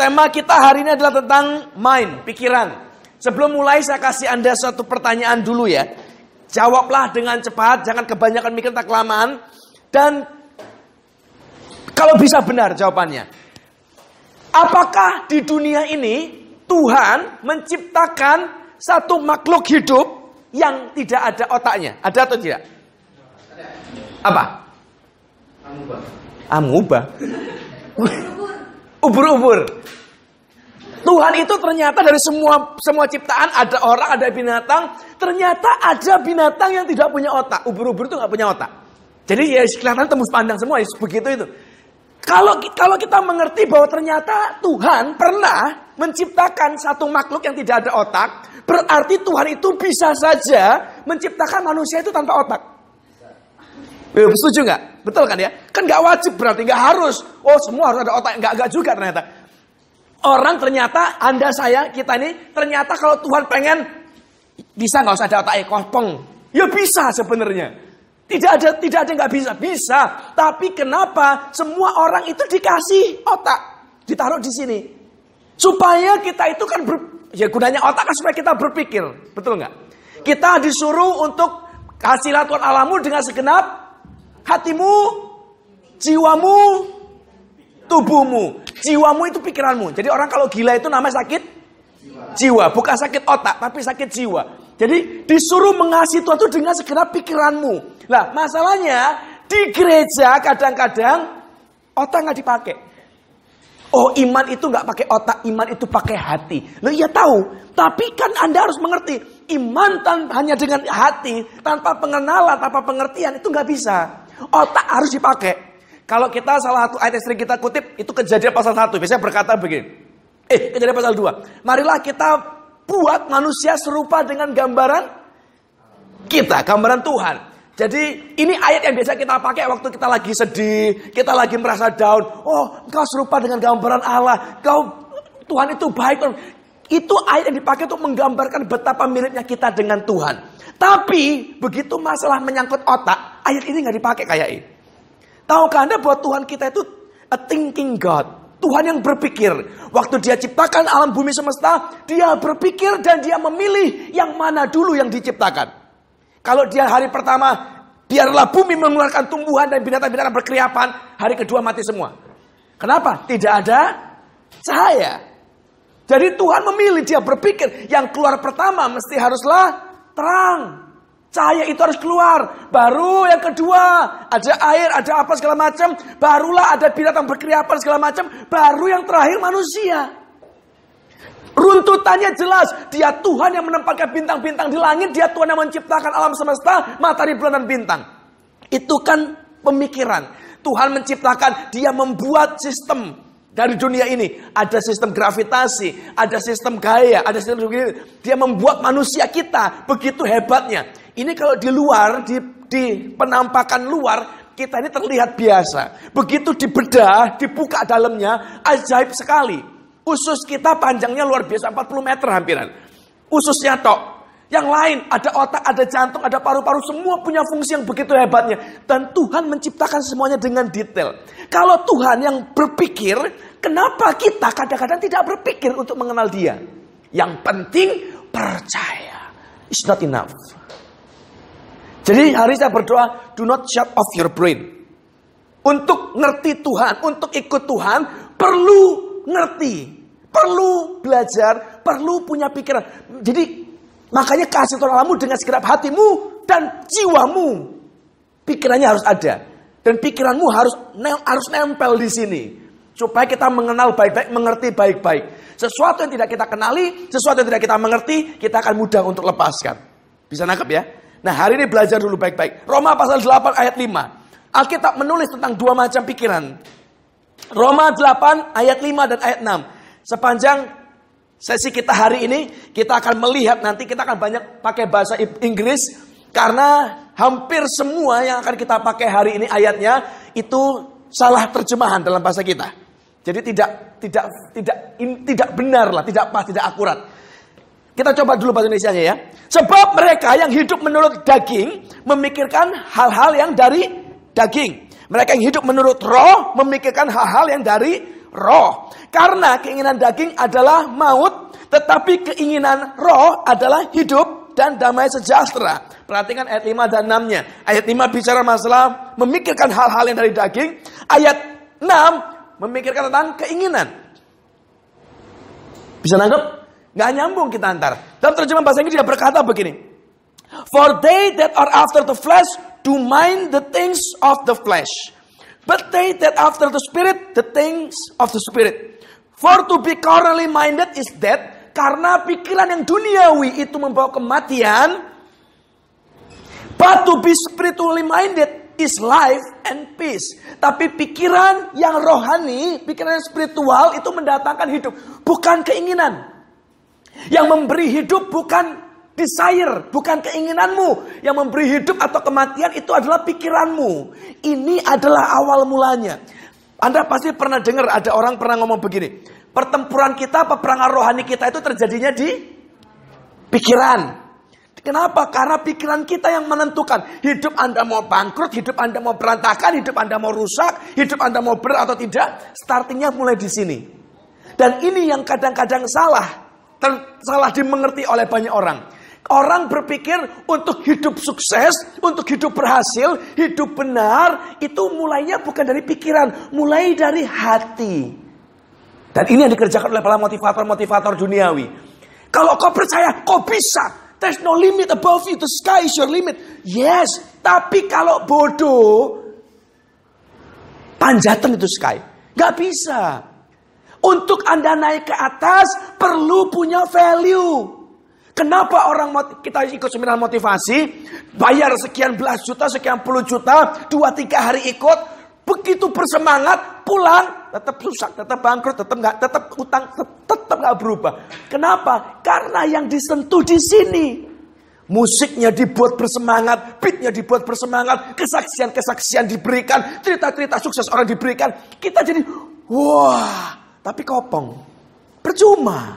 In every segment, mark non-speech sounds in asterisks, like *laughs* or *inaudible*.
tema kita hari ini adalah tentang mind, pikiran. Sebelum mulai saya kasih Anda satu pertanyaan dulu ya. Jawablah dengan cepat, jangan kebanyakan mikir tak kelamaan. Dan kalau bisa benar jawabannya. Apakah di dunia ini Tuhan menciptakan satu makhluk hidup yang tidak ada otaknya? Ada atau tidak? Apa? Amuba. Amuba. Ubur-ubur. Tuhan itu ternyata dari semua semua ciptaan ada orang, ada binatang. Ternyata ada binatang yang tidak punya otak. Ubur-ubur itu nggak punya otak. Jadi ya kelihatan tembus pandang semua, ya, begitu itu. Kalau kalau kita mengerti bahwa ternyata Tuhan pernah menciptakan satu makhluk yang tidak ada otak, berarti Tuhan itu bisa saja menciptakan manusia itu tanpa otak. Ya, setuju nggak? Betul kan ya? Kan nggak wajib berarti nggak harus. Oh semua harus ada otak. Nggak nggak juga ternyata. Orang ternyata, Anda saya, kita ini, ternyata kalau Tuhan pengen, bisa nggak usah ada otak kosong. Ya bisa sebenarnya. Tidak ada, tidak ada nggak bisa, bisa. Tapi kenapa semua orang itu dikasih otak, ditaruh di sini, supaya kita itu kan ber, ya gunanya otak kan supaya kita berpikir, betul nggak? Kita disuruh untuk kasih Tuhan alamu dengan segenap hatimu, jiwamu, tubuhmu. Jiwamu itu pikiranmu. Jadi orang kalau gila itu namanya sakit jiwa. Bukan sakit otak, tapi sakit jiwa. Jadi disuruh mengasihi Tuhan itu dengan segenap pikiranmu. Lah masalahnya di gereja kadang-kadang otak nggak dipakai. Oh iman itu nggak pakai otak, iman itu pakai hati. Lo iya tahu, tapi kan anda harus mengerti iman tanpa hanya dengan hati, tanpa pengenalan, tanpa pengertian itu nggak bisa. Otak harus dipakai. Kalau kita salah satu ayat yang sering kita kutip itu kejadian pasal 1. Biasanya berkata begini. Eh, kejadian pasal 2. Marilah kita buat manusia serupa dengan gambaran kita, gambaran Tuhan. Jadi ini ayat yang biasa kita pakai waktu kita lagi sedih, kita lagi merasa down. Oh, engkau serupa dengan gambaran Allah. Kau Tuhan itu baik. Itu ayat yang dipakai untuk menggambarkan betapa miripnya kita dengan Tuhan. Tapi begitu masalah menyangkut otak, ayat ini nggak dipakai kayak ini. Tahukah Anda bahwa Tuhan kita itu a thinking God? Tuhan yang berpikir. Waktu dia ciptakan alam bumi semesta, dia berpikir dan dia memilih yang mana dulu yang diciptakan. Kalau dia hari pertama, biarlah bumi mengeluarkan tumbuhan dan binatang-binatang berkeriapan, hari kedua mati semua. Kenapa? Tidak ada cahaya. Jadi Tuhan memilih, dia berpikir yang keluar pertama mesti haruslah terang. Cahaya itu harus keluar. Baru yang kedua, ada air, ada apa segala macam. Barulah ada binatang berkeriapan segala macam. Baru yang terakhir manusia. Runtutannya jelas. Dia Tuhan yang menempatkan bintang-bintang di langit. Dia Tuhan yang menciptakan alam semesta, matahari, bulan, dan bintang. Itu kan pemikiran. Tuhan menciptakan, dia membuat sistem dari dunia ini. Ada sistem gravitasi, ada sistem gaya, ada sistem begini. Dia membuat manusia kita begitu hebatnya. Ini kalau di luar, di, di penampakan luar, kita ini terlihat biasa. Begitu dibedah, dibuka dalamnya, ajaib sekali. Usus kita panjangnya luar biasa, 40 meter hampiran. Ususnya tok. Yang lain, ada otak, ada jantung, ada paru-paru, semua punya fungsi yang begitu hebatnya. Dan Tuhan menciptakan semuanya dengan detail. Kalau Tuhan yang berpikir, kenapa kita kadang-kadang tidak berpikir untuk mengenal dia? Yang penting percaya. It's not enough. Jadi hari saya berdoa, do not shut off your brain. Untuk ngerti Tuhan, untuk ikut Tuhan, perlu ngerti. Perlu belajar, perlu punya pikiran. Jadi makanya kasih Tuhan Allahmu dengan segenap hatimu dan jiwamu. Pikirannya harus ada. Dan pikiranmu harus harus nempel di sini. Supaya kita mengenal baik-baik, mengerti baik-baik. Sesuatu yang tidak kita kenali, sesuatu yang tidak kita mengerti, kita akan mudah untuk lepaskan. Bisa nangkep ya? Nah hari ini belajar dulu baik-baik. Roma pasal 8 ayat 5. Alkitab menulis tentang dua macam pikiran. Roma 8 ayat 5 dan ayat 6. Sepanjang sesi kita hari ini, kita akan melihat nanti kita akan banyak pakai bahasa Inggris. Karena hampir semua yang akan kita pakai hari ini ayatnya itu salah terjemahan dalam bahasa kita. Jadi tidak tidak tidak in, tidak benar lah, tidak pas, tidak akurat. Kita coba dulu bahasa Indonesia ya. Sebab mereka yang hidup menurut daging memikirkan hal-hal yang dari daging. Mereka yang hidup menurut roh memikirkan hal-hal yang dari roh. Karena keinginan daging adalah maut, tetapi keinginan roh adalah hidup dan damai sejahtera. Perhatikan ayat 5 dan 6-nya. Ayat 5 bicara masalah memikirkan hal-hal yang dari daging. Ayat 6 memikirkan tentang keinginan. Bisa nangkep? Nggak nyambung kita antar. Dalam terjemahan bahasa Inggris dia berkata begini. For they that are after the flesh do mind the things of the flesh. But they that after the spirit, the things of the spirit. For to be carnally minded is death. Karena pikiran yang duniawi itu membawa kematian. But to be spiritually minded is life and peace. Tapi pikiran yang rohani, pikiran yang spiritual itu mendatangkan hidup. Bukan keinginan. Yang memberi hidup bukan desire, bukan keinginanmu. Yang memberi hidup atau kematian itu adalah pikiranmu. Ini adalah awal mulanya. Anda pasti pernah dengar ada orang pernah ngomong begini. Pertempuran kita, peperangan rohani kita itu terjadinya di pikiran. Kenapa? Karena pikiran kita yang menentukan. Hidup Anda mau bangkrut, hidup Anda mau berantakan, hidup Anda mau rusak, hidup Anda mau ber atau tidak. Startingnya mulai di sini. Dan ini yang kadang-kadang salah. Salah dimengerti oleh banyak orang. Orang berpikir untuk hidup sukses, untuk hidup berhasil, hidup benar, itu mulainya bukan dari pikiran, mulai dari hati. Dan ini yang dikerjakan oleh para motivator-motivator duniawi. Kalau kau percaya, kau bisa. There's no limit above you, the sky is your limit. Yes, tapi kalau bodoh, panjatan itu sky. Gak bisa. Untuk Anda naik ke atas, perlu punya value. Kenapa orang kita ikut seminar motivasi, bayar sekian belas juta, sekian puluh juta, dua tiga hari ikut, begitu bersemangat, pulang, tetap rusak, tetap bangkrut, tetap nggak, tetap utang, tetap nggak berubah. Kenapa? Karena yang disentuh di sini. Musiknya dibuat bersemangat, beatnya dibuat bersemangat, kesaksian-kesaksian diberikan, cerita-cerita sukses orang diberikan. Kita jadi, wah, tapi kopong. Percuma.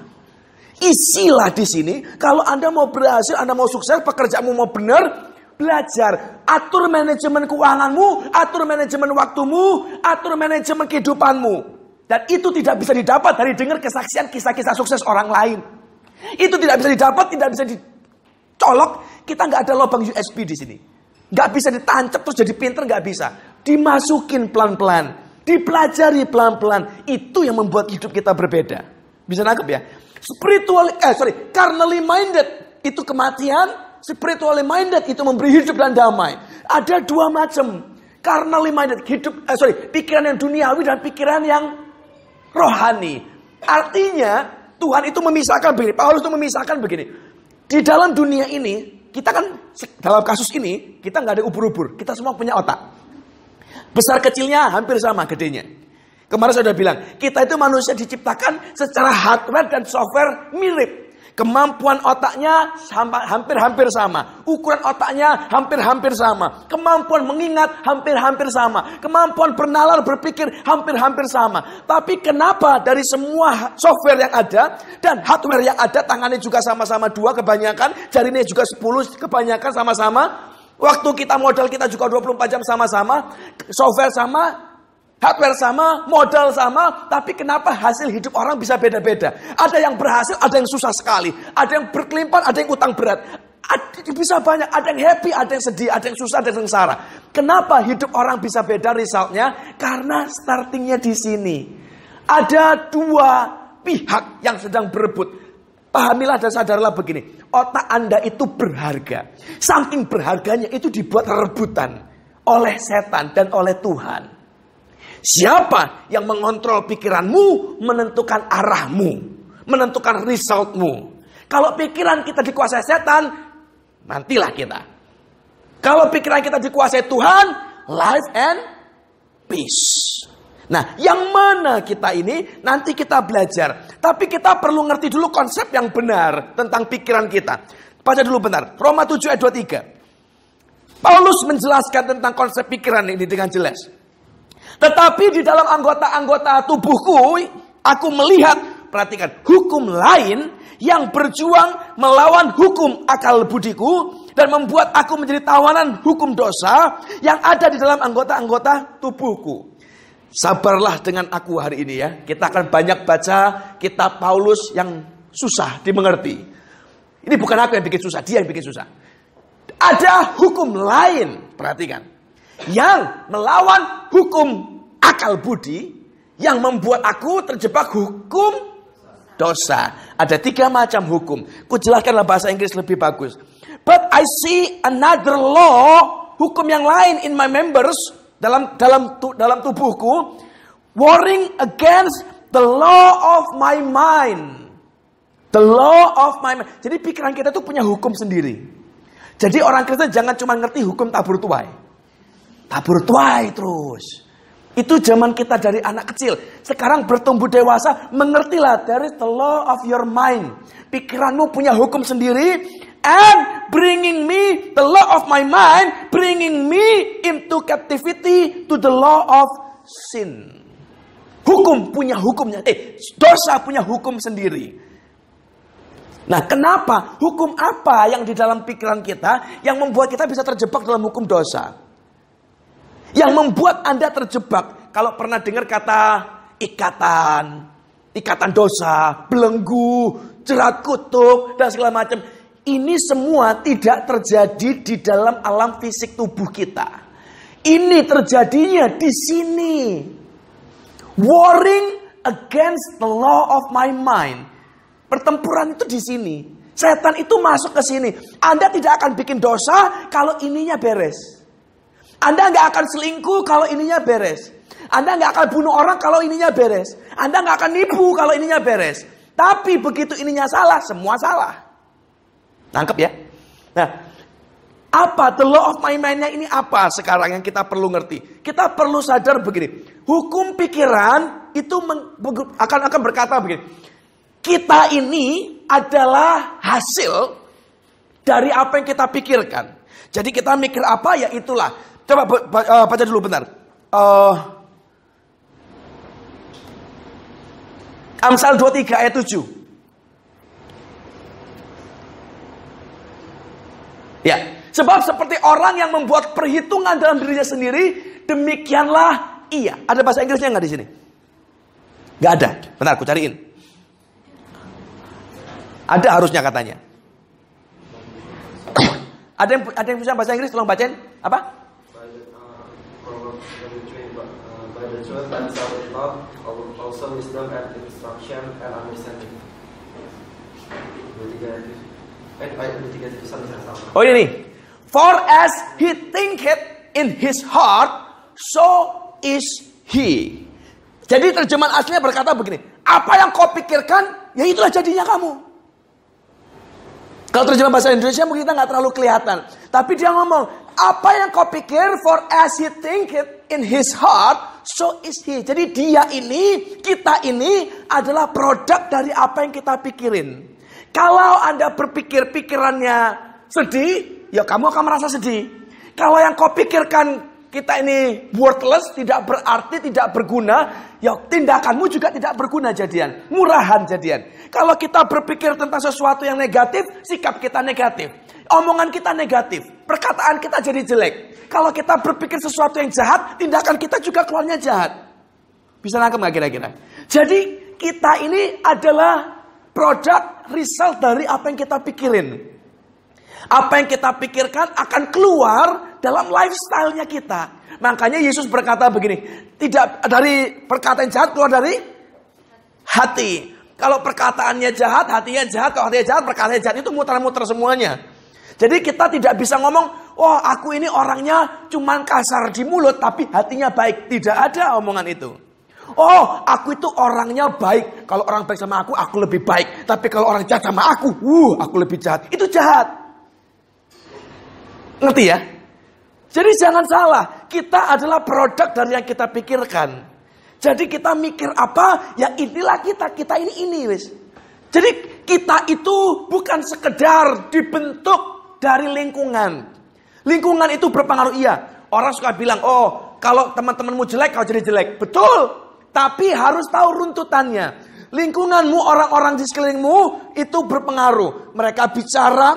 Isilah di sini. Kalau Anda mau berhasil, Anda mau sukses, pekerjaanmu mau benar, belajar. Atur manajemen keuanganmu, atur manajemen waktumu, atur manajemen kehidupanmu. Dan itu tidak bisa didapat dari dengar kesaksian kisah-kisah sukses orang lain. Itu tidak bisa didapat, tidak bisa dicolok. Kita nggak ada lubang USB di sini. Nggak bisa ditancap terus jadi pinter, nggak bisa. Dimasukin pelan-pelan. Dipelajari pelan-pelan. Itu yang membuat hidup kita berbeda. Bisa nangkep ya? Spiritual, eh sorry, carnally minded itu kematian, spiritually minded itu memberi hidup dan damai. Ada dua macam. Carnally minded, hidup, eh sorry, pikiran yang duniawi dan pikiran yang rohani. Artinya Tuhan itu memisahkan begini, Paulus itu memisahkan begini. Di dalam dunia ini, kita kan dalam kasus ini, kita nggak ada ubur-ubur, kita semua punya otak. Besar kecilnya hampir sama gedenya. Kemarin saya sudah bilang, kita itu manusia diciptakan secara hardware dan software mirip. Kemampuan otaknya hampir-hampir sama. Ukuran otaknya hampir-hampir sama. Kemampuan mengingat hampir-hampir sama. Kemampuan bernalar berpikir hampir-hampir sama. Tapi kenapa dari semua software yang ada dan hardware yang ada tangannya juga sama-sama dua kebanyakan, jarinya juga 10 kebanyakan sama-sama. Waktu kita modal kita juga 24 jam sama-sama, software sama, Hardware sama, modal sama, tapi kenapa hasil hidup orang bisa beda-beda? Ada yang berhasil, ada yang susah sekali. Ada yang berkelimpahan, ada yang utang berat. Ada, bisa banyak, ada yang happy, ada yang sedih, ada yang susah, ada yang sengsara. Kenapa hidup orang bisa beda resultnya? Karena startingnya di sini. Ada dua pihak yang sedang berebut. Pahamilah dan sadarlah begini. Otak Anda itu berharga. Saking berharganya itu dibuat rebutan oleh setan dan oleh Tuhan. Siapa yang mengontrol pikiranmu, menentukan arahmu, menentukan resultmu. Kalau pikiran kita dikuasai setan, nantilah kita. Kalau pikiran kita dikuasai Tuhan, life and peace. Nah, yang mana kita ini nanti kita belajar. Tapi kita perlu ngerti dulu konsep yang benar tentang pikiran kita. Baca dulu benar. Roma 7 ayat 23. Paulus menjelaskan tentang konsep pikiran ini dengan jelas. Tetapi di dalam anggota-anggota tubuhku, aku melihat, perhatikan, hukum lain yang berjuang melawan hukum akal budiku dan membuat aku menjadi tawanan hukum dosa yang ada di dalam anggota-anggota tubuhku. Sabarlah dengan aku hari ini ya. Kita akan banyak baca kitab Paulus yang susah dimengerti. Ini bukan aku yang bikin susah, dia yang bikin susah. Ada hukum lain, perhatikan. Yang melawan hukum akal budi, yang membuat aku terjebak hukum dosa. Ada tiga macam hukum. Ku jelaskanlah bahasa Inggris lebih bagus. But I see another law, hukum yang lain in my members, dalam dalam dalam tubuhku warring against the law of my mind. The law of my mind. Jadi pikiran kita tuh punya hukum sendiri. Jadi orang Kristen jangan cuma ngerti hukum tabur tuai. Tabur tuai terus. Itu zaman kita dari anak kecil. Sekarang bertumbuh dewasa, mengertilah is the law of your mind. Pikiranmu punya hukum sendiri and bringing me the law of my mind, bringing me into captivity to the law of sin. Hukum punya hukumnya, eh dosa punya hukum sendiri. Nah, kenapa? Hukum apa yang di dalam pikiran kita yang membuat kita bisa terjebak dalam hukum dosa? Yang membuat Anda terjebak. Kalau pernah dengar kata ikatan, ikatan dosa, belenggu, jerat kutuk, dan segala macam. Ini semua tidak terjadi di dalam alam fisik tubuh kita. Ini terjadinya di sini. Warring against the law of my mind. Pertempuran itu di sini. Setan itu masuk ke sini. Anda tidak akan bikin dosa kalau ininya beres. Anda nggak akan selingkuh kalau ininya beres. Anda nggak akan bunuh orang kalau ininya beres. Anda nggak akan nipu kalau ininya beres. Tapi begitu ininya salah, semua salah. Nangkep ya? Nah, apa the law of my mind-nya ini apa sekarang yang kita perlu ngerti? Kita perlu sadar begini. Hukum pikiran itu akan akan berkata begini. Kita ini adalah hasil dari apa yang kita pikirkan. Jadi kita mikir apa ya itulah. Coba baca dulu bentar. Uh, Amsal 23 ayat 7. Ya, sebab seperti orang yang membuat perhitungan dalam dirinya sendiri, demikianlah ia. Ada bahasa Inggrisnya nggak di sini? Gak ada. Bentar, aku cariin. Ada harusnya katanya. *coughs* ada yang ada yang bisa bahasa Inggris? Tolong bacain. Apa? Also wisdom and instruction and understanding. Oh ini. For as he thinketh in his heart, so is he. Jadi terjemahan aslinya berkata begini. Apa yang kau pikirkan, ya itulah jadinya kamu. Kalau terjemahan bahasa Indonesia mungkin kita nggak terlalu kelihatan. Tapi dia ngomong, apa yang kau pikir, for as he thinketh in his heart, so is he. Jadi dia ini, kita ini adalah produk dari apa yang kita pikirin. Kalau Anda berpikir pikirannya sedih, ya kamu akan merasa sedih. Kalau yang kau pikirkan kita ini worthless, tidak berarti, tidak berguna, ya tindakanmu juga tidak berguna jadian. Murahan jadian. Kalau kita berpikir tentang sesuatu yang negatif, sikap kita negatif. Omongan kita negatif. Perkataan kita jadi jelek. Kalau kita berpikir sesuatu yang jahat, tindakan kita juga keluarnya jahat. Bisa nangkep nggak kira-kira? Jadi kita ini adalah produk result dari apa yang kita pikirin. Apa yang kita pikirkan akan keluar dalam lifestyle-nya kita. Makanya Yesus berkata begini, tidak dari perkataan jahat keluar dari hati. Kalau perkataannya jahat, hatinya jahat. Kalau hatinya jahat, perkataannya jahat itu muter-muter semuanya. Jadi kita tidak bisa ngomong, oh aku ini orangnya cuman kasar di mulut, tapi hatinya baik. Tidak ada omongan itu. Oh, aku itu orangnya baik. Kalau orang baik sama aku, aku lebih baik. Tapi kalau orang jahat sama aku, uh, aku lebih jahat. Itu jahat. Ngerti ya? Jadi jangan salah, kita adalah produk dari yang kita pikirkan. Jadi kita mikir apa, ya inilah kita, kita ini ini wis. Jadi kita itu bukan sekedar dibentuk dari lingkungan. Lingkungan itu berpengaruh iya. Orang suka bilang, oh kalau teman-temanmu jelek, kau jadi jelek. Betul, tapi harus tahu runtutannya. Lingkunganmu, orang-orang di sekelilingmu itu berpengaruh. Mereka bicara,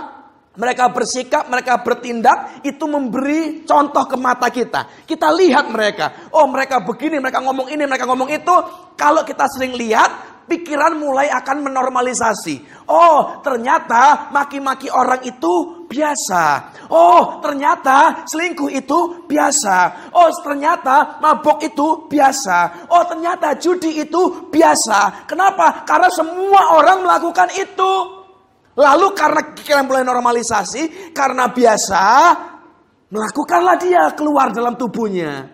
mereka bersikap, mereka bertindak, itu memberi contoh ke mata kita. Kita lihat mereka. Oh mereka begini, mereka ngomong ini, mereka ngomong itu. Kalau kita sering lihat, pikiran mulai akan menormalisasi. Oh ternyata maki-maki orang itu biasa. Oh ternyata selingkuh itu biasa. Oh ternyata mabok itu biasa. Oh ternyata judi itu biasa. Kenapa? Karena semua orang melakukan itu. Lalu karena pikiran mulai normalisasi, karena biasa, melakukanlah dia keluar dalam tubuhnya.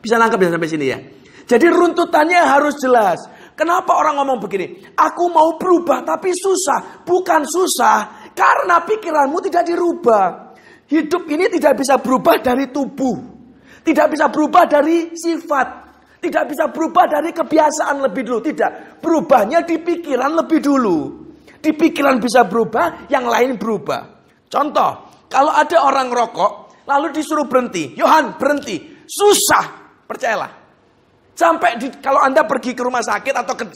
Bisa nangkep ya sampai sini ya. Jadi runtutannya harus jelas. Kenapa orang ngomong begini? Aku mau berubah tapi susah. Bukan susah, karena pikiranmu tidak dirubah. Hidup ini tidak bisa berubah dari tubuh. Tidak bisa berubah dari sifat. Tidak bisa berubah dari kebiasaan lebih dulu. Tidak. Berubahnya di pikiran lebih dulu. Di pikiran bisa berubah, yang lain berubah. Contoh, kalau ada orang rokok, lalu disuruh berhenti. Yohan, berhenti. Susah, percayalah. Sampai di, kalau Anda pergi ke rumah sakit atau ke,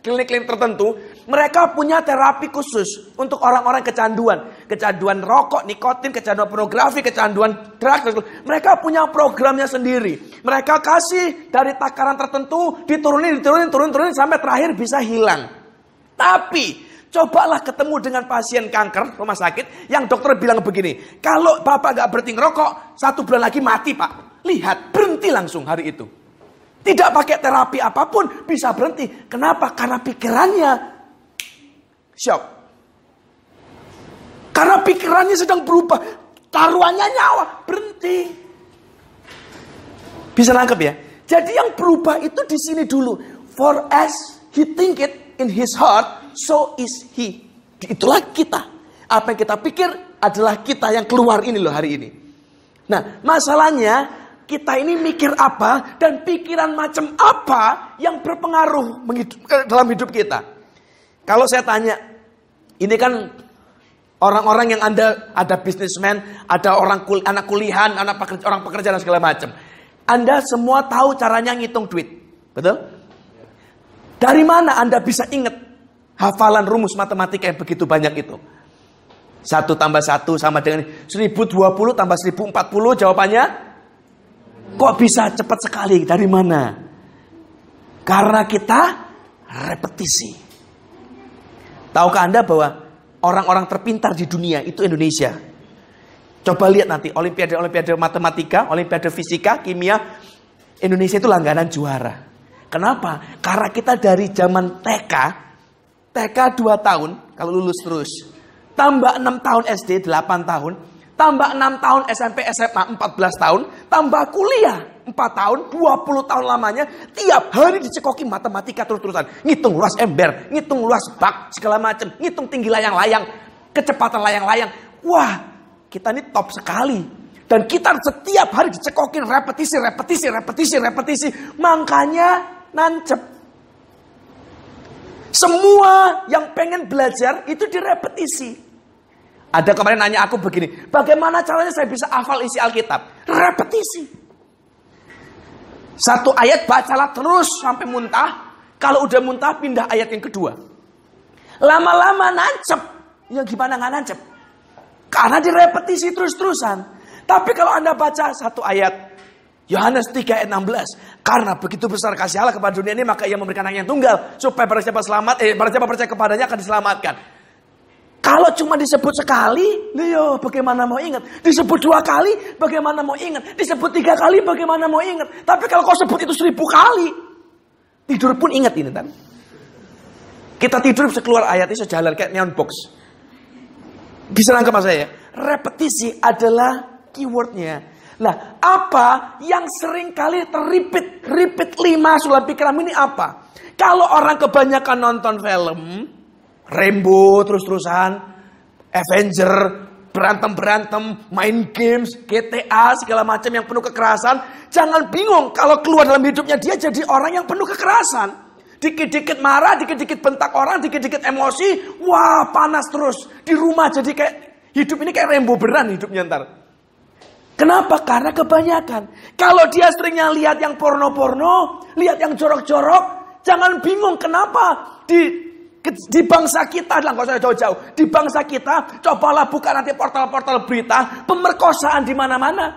klinik-klinik tertentu, mereka punya terapi khusus untuk orang-orang kecanduan. Kecanduan rokok, nikotin, kecanduan pornografi, kecanduan drugs. Mereka punya programnya sendiri. Mereka kasih dari takaran tertentu, diturunin, diturunin, turunin, turunin, sampai terakhir bisa hilang. Tapi cobalah ketemu dengan pasien kanker rumah sakit yang dokter bilang begini, kalau bapak gak berhenti ngerokok, satu bulan lagi mati pak. Lihat, berhenti langsung hari itu. Tidak pakai terapi apa pun, bisa berhenti. Kenapa? Karena pikirannya shock. Karena pikirannya sedang berubah. Taruhannya nyawa, berhenti. Bisa nangkep ya? Jadi yang berubah itu di sini dulu. For as he think it, in his heart, so is he. Itulah kita. Apa yang kita pikir adalah kita yang keluar ini loh hari ini. Nah, masalahnya kita ini mikir apa dan pikiran macam apa yang berpengaruh dalam hidup kita. Kalau saya tanya, ini kan orang-orang yang Anda ada bisnismen, ada orang kul, anak kuliahan, anak pekerja, orang pekerja dan segala macam. Anda semua tahu caranya ngitung duit. Betul? Dari mana Anda bisa ingat hafalan rumus matematika yang begitu banyak itu? Satu tambah satu sama dengan 1020 tambah 1040 jawabannya? Kok bisa cepat sekali? Dari mana? Karena kita repetisi. Tahukah Anda bahwa orang-orang terpintar di dunia itu Indonesia? Coba lihat nanti olimpiade-olimpiade matematika, olimpiade fisika, kimia, Indonesia itu langganan juara. Kenapa? Karena kita dari zaman TK, TK 2 tahun, kalau lulus terus. Tambah 6 tahun SD 8 tahun, tambah 6 tahun SMP SMA 14 tahun, tambah kuliah 4 tahun, 20 tahun lamanya, tiap hari dicekoki matematika terus-terusan. Ngitung luas ember, ngitung luas bak, segala macam, ngitung tinggi layang-layang, kecepatan layang-layang. Wah, kita ini top sekali. Dan kita setiap hari dicekokin repetisi, repetisi, repetisi, repetisi. Makanya nancep. Semua yang pengen belajar itu direpetisi. Ada kemarin nanya aku begini, bagaimana caranya saya bisa hafal isi Alkitab? Repetisi. Satu ayat bacalah terus sampai muntah. Kalau udah muntah pindah ayat yang kedua. Lama-lama nancep. Ya gimana nggak nancep? Karena direpetisi terus-terusan. Tapi kalau Anda baca satu ayat, Yohanes 3 ayat 16. Karena begitu besar kasih Allah kepada dunia ini, maka ia memberikan anak yang tunggal. Supaya barang siapa selamat, eh, barang siapa percaya kepadanya akan diselamatkan. Kalau cuma disebut sekali, yo bagaimana mau ingat? Disebut dua kali, bagaimana mau ingat? Disebut tiga kali, bagaimana mau ingat? Tapi kalau kau sebut itu seribu kali, tidur pun ingat ini kan? Kita tidur bisa keluar ayat itu jalan kayak neon box. Bisa nangkep mas saya? Repetisi adalah keywordnya. Nah, apa yang sering kali terrepeat, repeat lima sulam pikiran ini apa? Kalau orang kebanyakan nonton film, Rainbow terus-terusan, Avenger, berantem-berantem, main games, GTA, segala macam yang penuh kekerasan, jangan bingung kalau keluar dalam hidupnya dia jadi orang yang penuh kekerasan. Dikit-dikit marah, dikit-dikit bentak orang, dikit-dikit emosi, wah panas terus. Di rumah jadi kayak, hidup ini kayak Rainbow beran hidupnya ntar. Kenapa? Karena kebanyakan. Kalau dia seringnya lihat yang porno-porno, lihat yang jorok-jorok, jangan bingung kenapa di di bangsa kita, lah nggak jauh-jauh. Di bangsa kita, cobalah buka nanti portal-portal berita, pemerkosaan di mana-mana.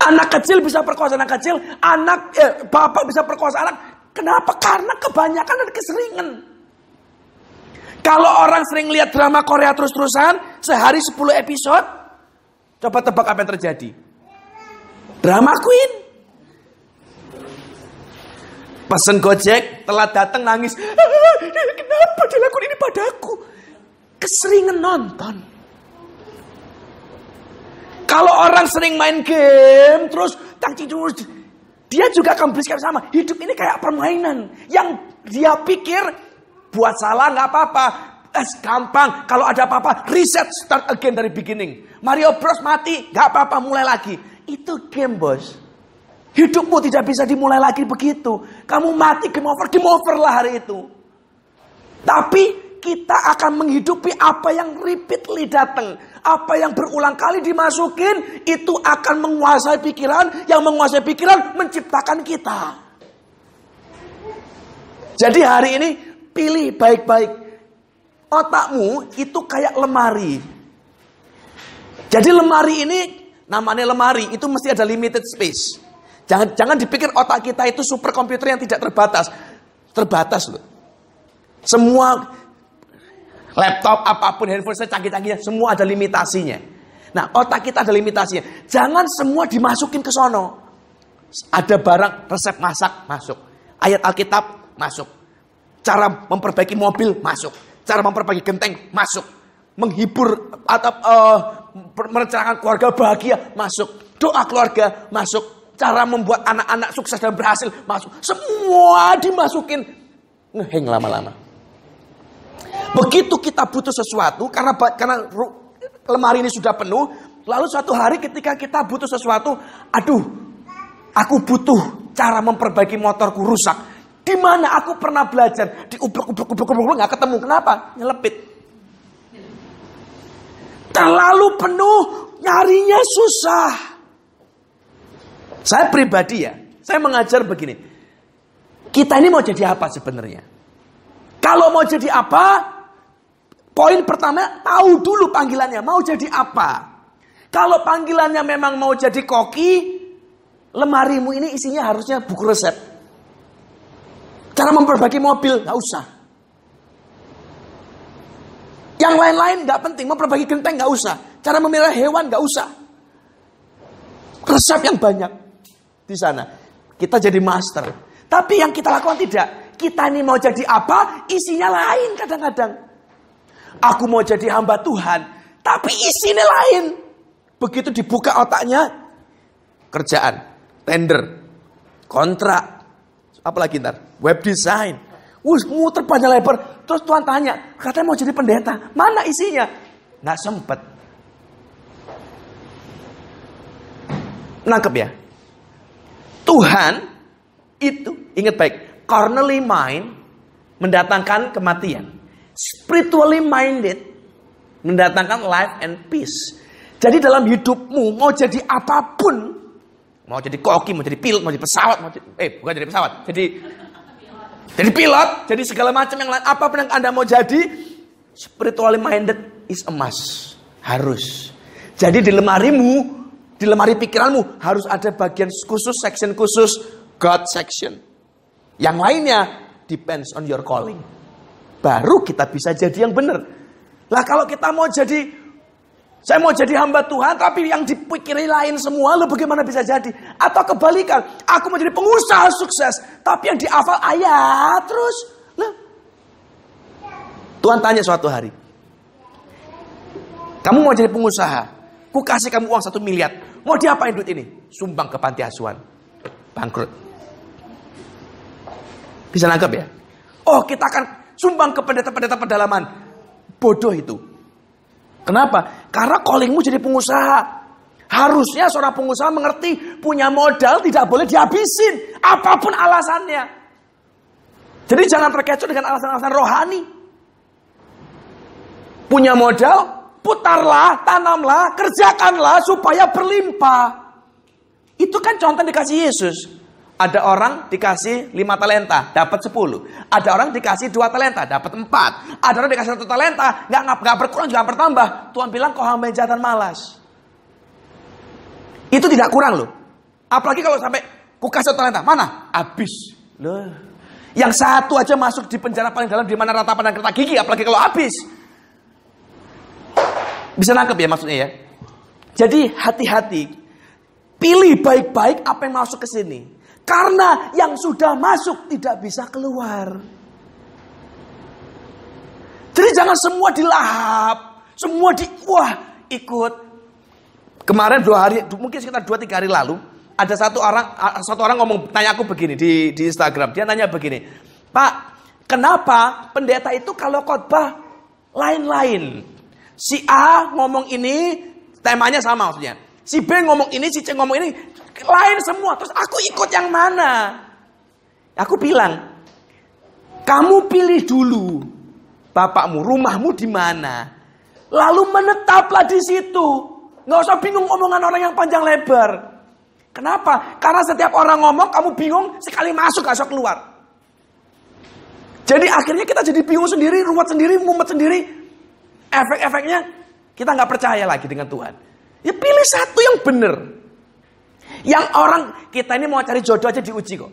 Anak kecil bisa perkosa anak kecil, anak eh, bapak bisa perkosa anak. Kenapa? Karena kebanyakan ada keseringan. Kalau orang sering lihat drama Korea terus-terusan, sehari 10 episode, coba tebak apa yang terjadi. Drama Queen. Pesen Gojek, telat datang nangis. *laughs* Kenapa dilakukan ini padaku? Keseringan nonton. Kalau orang sering main game, terus tangcing terus, dia juga akan bersikap sama. Hidup ini kayak permainan. Yang dia pikir, buat salah nggak apa-apa. Es gampang. Kalau ada apa-apa, reset, start again dari beginning. Mario Bros mati, nggak apa-apa, mulai lagi. Itu game bos. Hidupmu tidak bisa dimulai lagi begitu. Kamu mati game over, game over lah hari itu. Tapi kita akan menghidupi apa yang repeatedly datang. Apa yang berulang kali dimasukin, itu akan menguasai pikiran. Yang menguasai pikiran menciptakan kita. Jadi hari ini pilih baik-baik. Otakmu itu kayak lemari. Jadi lemari ini namanya lemari, itu mesti ada limited space. Jangan jangan dipikir otak kita itu super komputer yang tidak terbatas. Terbatas loh. Semua laptop apa pun handphone saya canggih-canggihnya semua ada limitasinya. Nah, otak kita ada limitasinya. Jangan semua dimasukin ke sono. Ada barang resep masak masuk. Ayat Alkitab masuk. Cara memperbaiki mobil masuk. Cara memperbaiki genteng masuk. Menghibur atau uh, merencanakan keluarga bahagia masuk. Doa keluarga masuk cara membuat anak-anak sukses dan berhasil masuk. Semua dimasukin ngeheng lama-lama. Begitu kita butuh sesuatu karena karena lemari ini sudah penuh, lalu suatu hari ketika kita butuh sesuatu, aduh, aku butuh cara memperbaiki motorku rusak. Di mana aku pernah belajar di ubruk ubruk ubruk ubruk nggak ketemu. Kenapa? Nyelepit. Terlalu penuh, nyarinya susah. Saya pribadi ya, saya mengajar begini. Kita ini mau jadi apa sebenarnya? Kalau mau jadi apa, poin pertama tahu dulu panggilannya, mau jadi apa. Kalau panggilannya memang mau jadi koki, lemarimu ini isinya harusnya buku resep. Cara memperbaiki mobil, nggak usah. Yang lain-lain nggak penting, memperbaiki genteng nggak usah. Cara memelihara hewan nggak usah. Resep yang banyak di sana. Kita jadi master. Tapi yang kita lakukan tidak. Kita ini mau jadi apa? Isinya lain kadang-kadang. Aku mau jadi hamba Tuhan. Tapi isinya lain. Begitu dibuka otaknya. Kerjaan. Tender. Kontrak. Apalagi ntar? Web design. Wus, muter panjang lebar. Terus Tuhan tanya, katanya mau jadi pendeta. Mana isinya? Nggak sempet. Nangkep ya? Tuhan itu, ingat baik, carnally mind mendatangkan kematian. Spiritually minded mendatangkan life and peace. Jadi dalam hidupmu mau jadi apa pun, mau jadi koki, mau jadi pilot, mau jadi pesawat, mau jadi, eh bukan jadi pesawat, jadi jadi pilot, jadi segala macam yang lain, apa pun yang anda mau jadi, spiritually minded is must, harus. Jadi di lemarimu di lemari pikiranmu harus ada bagian khusus, section khusus, God section. Yang lainnya depends on your calling. Baru kita bisa jadi yang benar. Lah kalau kita mau jadi saya mau jadi hamba Tuhan tapi yang dipikiri lain semua, lo bagaimana bisa jadi? Atau kebalikan, aku mau jadi pengusaha sukses tapi yang dihafal ayat terus. Lah. Tuhan tanya suatu hari. Kamu mau jadi pengusaha? Ku kasih kamu uang satu miliar. Mau diapain duit ini? Sumbang ke panti asuhan. Bangkrut. Bisa nangkep ya? Oh kita akan sumbang ke pendeta-pendeta pedalaman. Bodoh itu. Kenapa? Karena callingmu jadi pengusaha. Harusnya seorang pengusaha mengerti punya modal tidak boleh dihabisin. Apa pun alasannya. Jadi jangan terkecoh dengan alasan-alasan rohani. Punya modal, putarlah, tanamlah, kerjakanlah supaya berlimpah. Itu kan contoh dikasih Yesus. Ada orang dikasih 5 talenta, dapat 10. Ada orang dikasih 2 talenta, dapat 4. Ada orang dikasih 1 talenta, nggak nggak berkurang juga bertambah. Tuhan bilang kau hamba jahat dan malas. Itu tidak kurang loh. Apalagi kalau sampai ku kasih talenta, mana? Habis. Loh. Yang satu aja masuk di penjara paling dalam di mana ratapan dan kereta gigi, apalagi kalau habis. Bisa nangkep ya maksudnya ya? Jadi hati-hati. Pilih baik-baik apa yang masuk ke sini. Karena yang sudah masuk tidak bisa keluar. Jadi jangan semua dilahap. Semua di, wah ikut. Kemarin dua hari, mungkin sekitar dua tiga hari lalu, ada satu orang satu orang ngomong tanya aku begini di di Instagram. Dia nanya begini, Pak, kenapa pendeta itu kalau khotbah lain-lain? Si A ngomong ini, temanya sama maksudnya. Si B ngomong ini, si C ngomong ini, lain semua. Terus aku ikut yang mana? Aku bilang, kamu pilih dulu bapakmu, rumahmu di mana. Lalu menetaplah di situ. Nggak usah bingung omongan orang yang panjang lebar. Kenapa? Karena setiap orang ngomong, kamu bingung, sekali masuk, gak keluar. Jadi akhirnya kita jadi bingung sendiri, ruwet sendiri, mumet sendiri. Efek-efeknya kita nggak percaya lagi dengan Tuhan. Ya pilih satu yang benar. Yang orang kita ini mau cari jodoh aja diuji kok.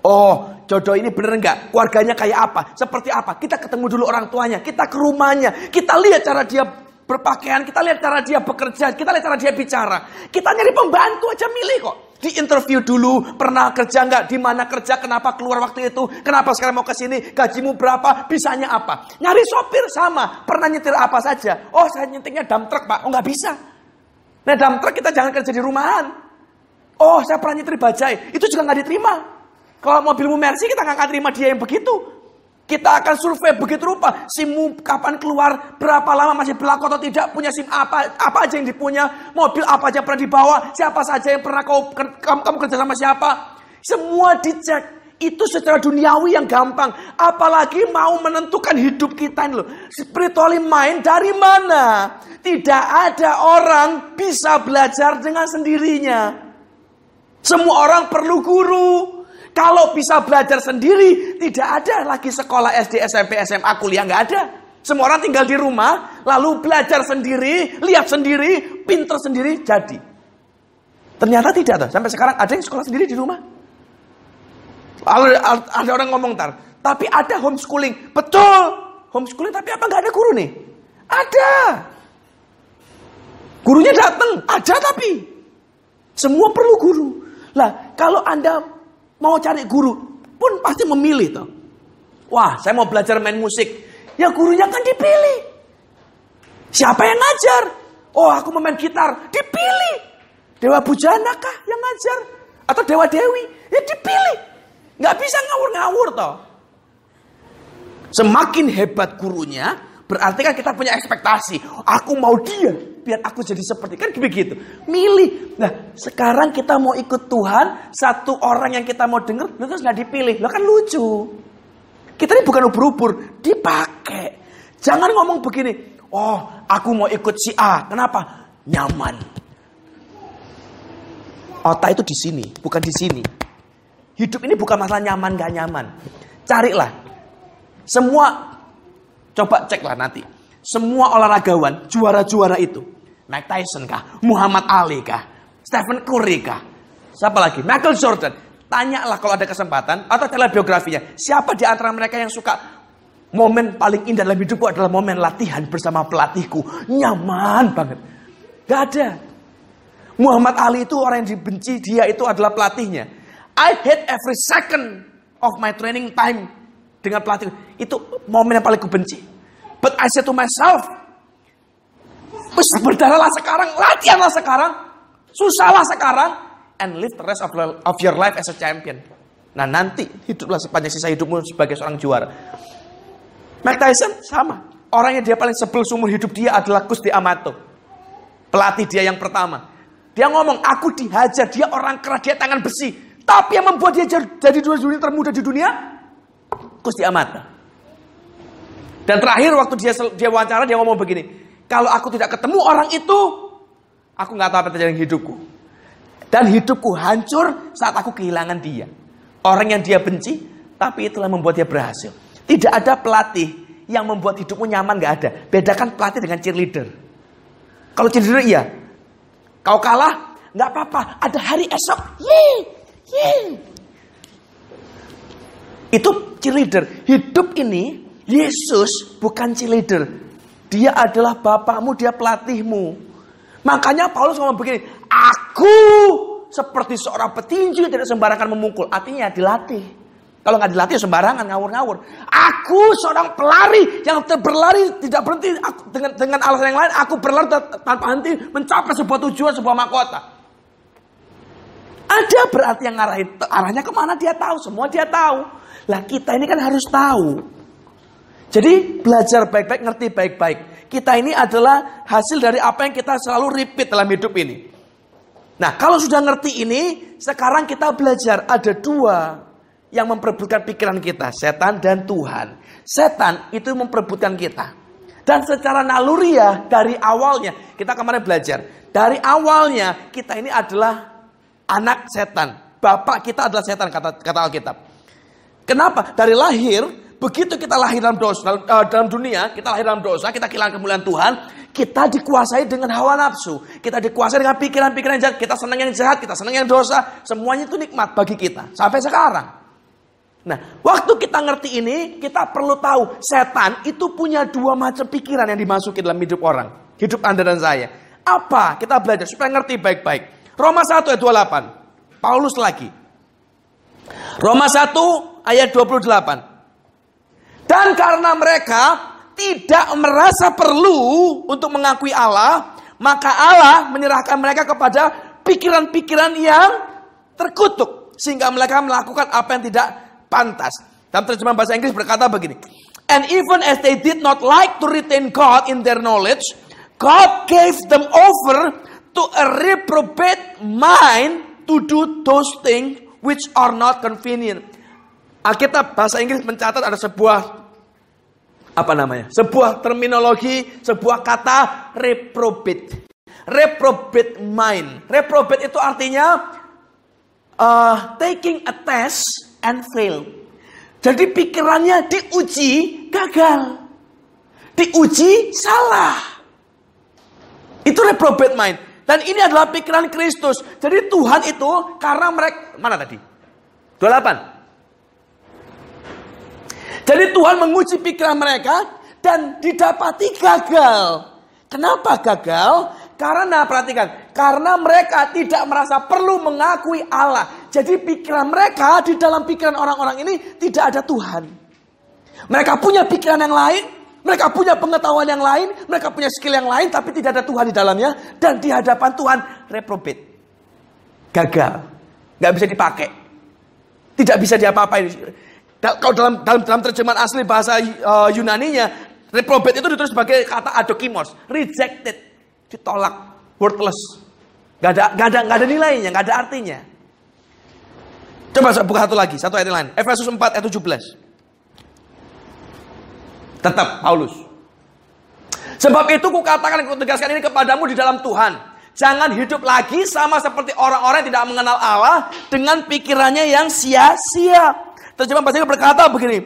Oh, jodoh ini bener enggak? Keluarganya kayak apa? Seperti apa? Kita ketemu dulu orang tuanya, kita ke rumahnya, kita lihat cara dia berpakaian, kita lihat cara dia bekerja, kita lihat cara dia bicara. Kita nyari pembantu aja milih kok. Di interview dulu, pernah kerja nggak? Di mana kerja? Kenapa keluar waktu itu? Kenapa sekarang mau ke sini? Gajimu berapa? Bisanya apa? Nyari sopir sama. Pernah nyetir apa saja? Oh, saya nyetirnya dump truck, Pak. Oh, nggak bisa. Nah, dump truck kita jangan kerja di rumahan. Oh, saya pernah nyetir bajai. Itu juga nggak diterima. Kalau mobilmu Mercy, kita nggak akan terima dia yang begitu. Kita akan survei begitu rupa. SIMmu kapan keluar, berapa lama masih berlaku atau tidak, punya SIM apa, apa aja yang dipunya, mobil apa aja yang pernah dibawa, siapa saja yang pernah kau, kamu, kamu kerja sama siapa. Semua dicek. Itu secara duniawi yang gampang. Apalagi mau menentukan hidup kita ini loh. Spiritually mind dari mana? Tidak ada orang bisa belajar dengan sendirinya. Semua orang perlu guru. Kalau bisa belajar sendiri, tidak ada lagi sekolah SD, SMP, SMA, kuliah, nggak ada. Semua orang tinggal di rumah, lalu belajar sendiri, lihat sendiri, pinter sendiri, jadi. Ternyata tidak tuh. Sampai sekarang ada yang sekolah sendiri di rumah. Ada, ada orang ngomong tar, tapi ada homeschooling. Betul, homeschooling tapi apa nggak ada guru nih? Ada. Gurunya datang, ada tapi. Semua perlu guru. Lah, kalau Anda mau cari guru, pun pasti memilih toh. Wah, saya mau belajar main musik. Ya gurunya kan dipilih. Siapa yang ngajar? Oh, aku mau main gitar. Dipilih. Dewa Bujana kah yang ngajar? Atau Dewa Dewi? Ya dipilih. Nggak bisa ngawur-ngawur toh. Semakin hebat gurunya, berarti kan kita punya ekspektasi. Aku mau dia biar aku jadi seperti kan begitu. Milih. Nah, sekarang kita mau ikut Tuhan, satu orang yang kita mau dengar, terus nggak dipilih. Lo kan lucu. Kita ini bukan ubur-ubur, dipakai. Jangan ngomong begini, oh aku mau ikut si A. Kenapa? Nyaman. Otak itu di sini, bukan di sini. Hidup ini bukan masalah nyaman gak nyaman. Carilah. Semua coba ceklah nanti semua olahragawan, juara-juara itu. Mike Tyson kah? Muhammad Ali kah? Stephen Curry kah? Siapa lagi? Michael Jordan. Tanyalah kalau ada kesempatan atau biografinya. Siapa di antara mereka yang suka momen paling indah dalam hidupku adalah momen latihan bersama pelatihku. Nyaman banget. Gak ada. Muhammad Ali itu orang yang dibenci, dia itu adalah pelatihnya. I hate every second of my training time dengan pelatih. Itu momen yang paling kubenci. But I said to myself, berdarahlah sekarang, latihanlah sekarang, susahlah sekarang, and live the rest of, of your life as a champion. Nah nanti hiduplah sepanjang sisa hidupmu sebagai seorang juara. Mike Tyson sama. Orang yang dia paling sebel seumur hidup dia adalah Gusti Amato. Pelatih dia yang pertama. Dia ngomong, aku dihajar, dia orang keras, dia tangan besi. Tapi yang membuat dia jadi dunia termuda di dunia, Gusti Amato. Dan terakhir waktu dia dia wawancara dia ngomong begini, kalau aku tidak ketemu orang itu, aku nggak tahu apa terjadi hidupku. Dan hidupku hancur saat aku kehilangan dia. Orang yang dia benci, tapi itulah membuat dia berhasil. Tidak ada pelatih yang membuat hidupmu nyaman, gak ada. Bedakan pelatih dengan cheerleader. Kalau cheerleader iya, kau kalah, nggak apa-apa. Ada hari esok, yeay, yeay. Itu cheerleader. Hidup ini, Yesus bukan cheerleader. Dia adalah bapakmu, dia pelatihmu. Makanya Paulus ngomong begini, aku seperti seorang petinju tidak sembarangan memukul. Artinya dilatih. Kalau nggak dilatih sembarangan ngawur-ngawur. Aku seorang pelari yang berlari tidak berhenti aku, dengan dengan alasan yang lain. Aku berlari tanpa henti mencapai sebuah tujuan, sebuah mahkota. Ada berarti yang ngarahin arahnya ke mana dia tahu, semua dia tahu. Lah kita ini kan harus tahu. Jadi belajar baik-baik, ngerti baik-baik. Kita ini adalah hasil dari apa yang kita selalu repeat dalam hidup ini. Nah, kalau sudah ngerti ini, sekarang kita belajar ada dua yang memperebutkan pikiran kita, setan dan Tuhan. Setan itu memperebutkan kita. Dan secara naluriah dari awalnya, kita kemarin belajar, dari awalnya kita ini adalah anak setan. Bapak kita adalah setan kata kata Alkitab. Kenapa? Dari lahir Begitu kita lahir dalam dosa, dalam, uh, dalam dunia, kita lahir dalam dosa, kita kehilangan kemuliaan Tuhan, kita dikuasai dengan hawa nafsu. Kita dikuasai dengan pikiran-pikiran jahat, kita senang yang jahat, kita senang yang dosa. Semuanya itu nikmat bagi kita. Sampai sekarang. Nah, waktu kita ngerti ini, kita perlu tahu setan itu punya dua macam pikiran yang dimasuki dalam hidup orang. Hidup Anda dan saya. Apa? Kita belajar supaya ngerti baik-baik. Roma 1 ayat 28. Paulus lagi. Roma 1 ayat 28. Dan karena mereka tidak merasa perlu untuk mengakui Allah, maka Allah menyerahkan mereka kepada pikiran-pikiran yang terkutuk sehingga mereka melakukan apa yang tidak pantas. Dalam terjemahan bahasa Inggris berkata begini, And even as they did not like to retain God in their knowledge, God gave them over to a reprobate mind to do those things which are not convenient. Alkitab bahasa Inggris mencatat ada sebuah apa namanya? Sebuah terminologi, sebuah kata reprobate. Reprobate mind. Reprobate itu artinya uh, taking a test and fail. Jadi pikirannya diuji gagal. Diuji salah. Itu reprobate mind. Dan ini adalah pikiran Kristus. Jadi Tuhan itu karena mereka mana tadi? 28. Jadi Tuhan menguji pikiran mereka dan didapati gagal. Kenapa gagal? Karena perhatikan, karena mereka tidak merasa perlu mengakui Allah. Jadi pikiran mereka di dalam pikiran orang-orang ini tidak ada Tuhan. Mereka punya pikiran yang lain, mereka punya pengetahuan yang lain, mereka punya skill yang lain, tapi tidak ada Tuhan di dalamnya. Dan di hadapan Tuhan, reprobate. Gagal. Gak bisa dipakai. Tidak bisa diapa-apain. Kalau dalam dalam dalam terjemahan asli bahasa uh, Yunaninya, reprobate itu ditulis sebagai kata adokimos, rejected, ditolak, worthless. Gak ada, gak ada, gak ada nilainya, gak ada artinya. Coba buka satu lagi, satu ayat lain. Efesus 4 ayat 17. Tetap Paulus. Sebab itu kukatakan, kutegaskan ini kepadamu di dalam Tuhan. Jangan hidup lagi sama seperti orang-orang yang tidak mengenal Allah dengan pikirannya yang sia-sia. Terjemahan bahasa Inggris berkata begini.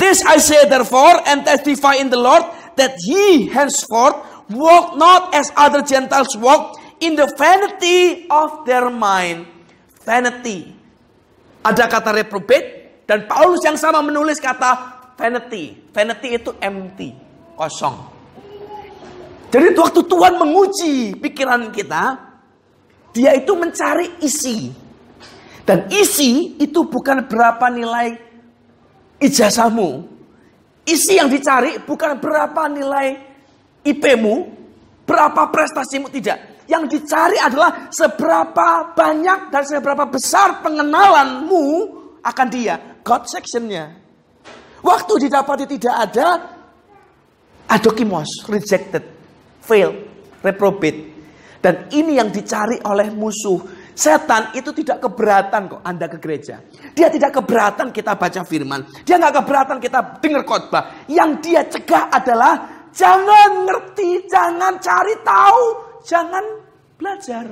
This I say therefore and testify in the Lord that ye henceforth walk not as other Gentiles walk in the vanity of their mind. Vanity. Ada kata reprobate dan Paulus yang sama menulis kata vanity. Vanity itu empty, kosong. Jadi waktu Tuhan menguji pikiran kita, dia itu mencari isi. Dan isi itu bukan berapa nilai ijazahmu. Isi yang dicari bukan berapa nilai IP-mu, berapa prestasimu tidak. Yang dicari adalah seberapa banyak dan seberapa besar pengenalanmu akan dia. God sectionnya. Waktu didapati tidak ada, adokimos, rejected, fail, reprobate. Dan ini yang dicari oleh musuh. Setan itu tidak keberatan kok Anda ke gereja. Dia tidak keberatan kita baca firman. Dia nggak keberatan kita dengar khotbah. Yang dia cegah adalah jangan ngerti, jangan cari tahu, jangan belajar.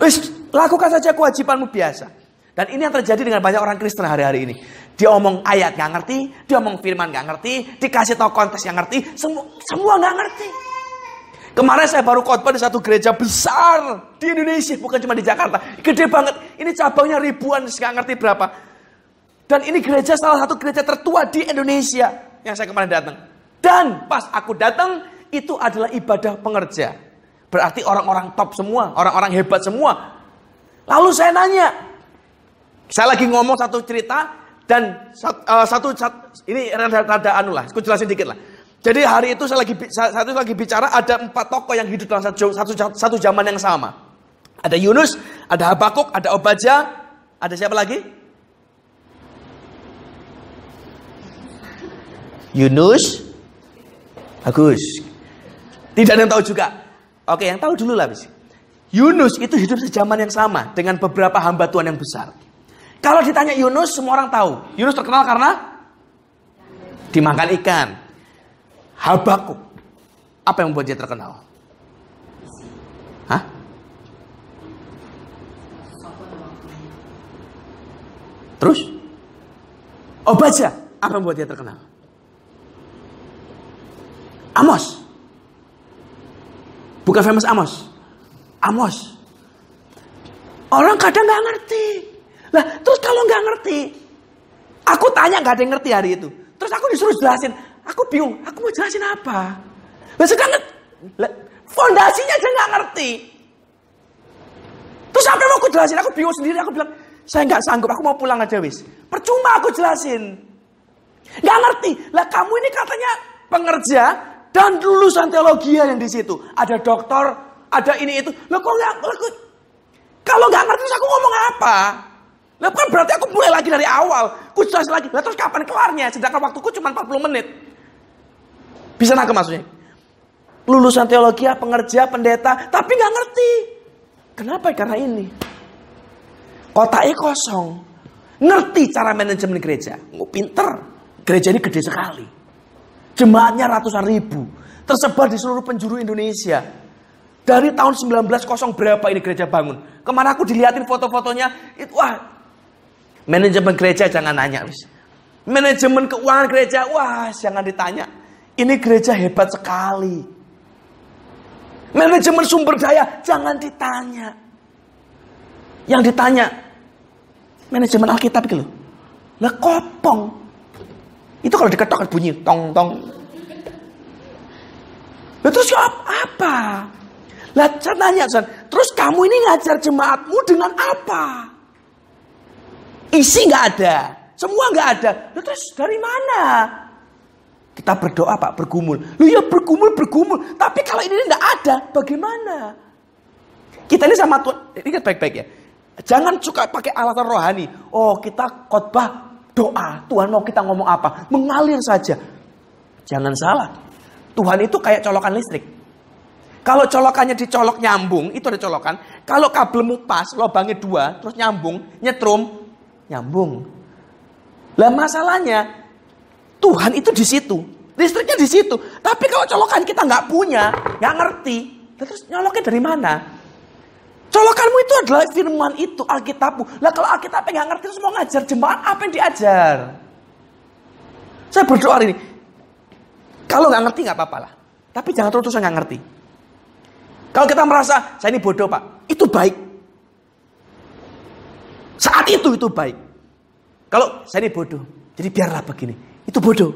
Wis, lakukan saja kewajibanmu biasa. Dan ini yang terjadi dengan banyak orang Kristen hari-hari ini. Dia omong ayat nggak ngerti, dia omong firman nggak ngerti, dikasih tahu konteks yang ngerti, semua semua nggak ngerti. Kemarin saya baru khotbah di satu gereja besar di Indonesia, bukan cuma di Jakarta. Gede banget. Ini cabangnya ribuan, nggak ngerti berapa. Dan ini gereja salah satu gereja tertua di Indonesia yang saya kemarin datang. Dan pas aku datang, itu adalah ibadah pengerja. Berarti orang-orang top semua, orang-orang hebat semua. Lalu saya nanya, saya lagi ngomong satu cerita dan uh, satu, satu ini rada, rada anu lah, aku jelasin dikit lah. Jadi hari itu saya lagi satu lagi bicara ada empat tokoh yang hidup dalam satu, satu, satu zaman yang sama. Ada Yunus, ada Habakuk, ada Obaja, ada siapa lagi? Yunus, bagus. Tidak ada yang tahu juga. Oke, yang tahu dulu lah. Yunus itu hidup sejaman yang sama dengan beberapa hamba Tuhan yang besar. Kalau ditanya Yunus, semua orang tahu. Yunus terkenal karena dimakan ikan. Habakuk. Apa yang membuat dia terkenal? Hah? Terus? Oh baca. Apa yang membuat dia terkenal? Amos. Bukan famous Amos. Amos. Orang kadang nggak ngerti. Lah, terus kalau nggak ngerti, aku tanya nggak ada yang ngerti hari itu. Terus aku disuruh jelasin, aku bingung, aku mau jelasin apa? Lah sedangkan fondasinya aja nggak ngerti. Terus apa mau aku jelasin? Aku bingung sendiri, aku bilang, saya nggak sanggup, aku mau pulang aja wis. Percuma aku jelasin. Nggak ngerti. Lah kamu ini katanya pengerja dan lulusan teologi yang di situ. Ada doktor, ada ini itu. Lah kok nggak? Kalau nggak ngerti, terus aku ngomong apa? Lah kan berarti aku mulai lagi dari awal. Ku jelas lagi. Lah terus kapan kelarnya? Sedangkan waktuku cuma 40 menit. Bisa nangkep maksudnya? Lulusan teologi, pengerja, pendeta, tapi nggak ngerti. Kenapa? Karena ini. Kotaknya kosong. Ngerti cara manajemen gereja. Nggak pinter. Gereja ini gede sekali. Jemaatnya ratusan ribu. Tersebar di seluruh penjuru Indonesia. Dari tahun 1900 berapa ini gereja bangun. Ke mana aku dilihatin foto-fotonya. Itu, wah Manajemen gereja jangan nanya, wis. Manajemen keuangan gereja, wah jangan ditanya. Ini gereja hebat sekali. Manajemen sumber daya, jangan ditanya. Yang ditanya, manajemen Alkitab gitu. Lah kopong. Itu kalau diketok bunyi tong tong. Lah terus apa? Lah saya tanya, terus kamu ini ngajar jemaatmu dengan apa? Isi nggak ada. Semua nggak ada. Lalu terus dari mana? Kita berdoa Pak, bergumul. Lu ya bergumul, bergumul. Tapi kalau ini nggak ada, bagaimana? Kita ini sama Tuhan, ingat baik-baik ya. Jangan suka pakai alasan rohani. Oh kita khotbah doa. Tuhan mau kita ngomong apa? Mengalir saja. Jangan salah. Tuhan itu kayak colokan listrik. Kalau colokannya dicolok nyambung, itu ada colokan. Kalau kabelmu pas, lubangnya dua, terus nyambung, nyetrum, nyambung. Lah masalahnya Tuhan itu di situ, listriknya di situ. Tapi kalau colokan kita nggak punya, nggak ngerti, terus nyoloknya dari mana? Colokanmu itu adalah firman itu, Alkitabmu. Lah kalau Alkitabnya nggak ngerti terus mau ngajar jemaat apa yang diajar? Saya berdoa ini. Kalau nggak ngerti nggak apa-apa lah. Tapi jangan terus-terusan nggak ngerti. Kalau kita merasa saya ini bodoh pak, itu baik. Saat itu itu baik. Kalau saya ini bodoh, jadi biarlah begini. Itu bodoh.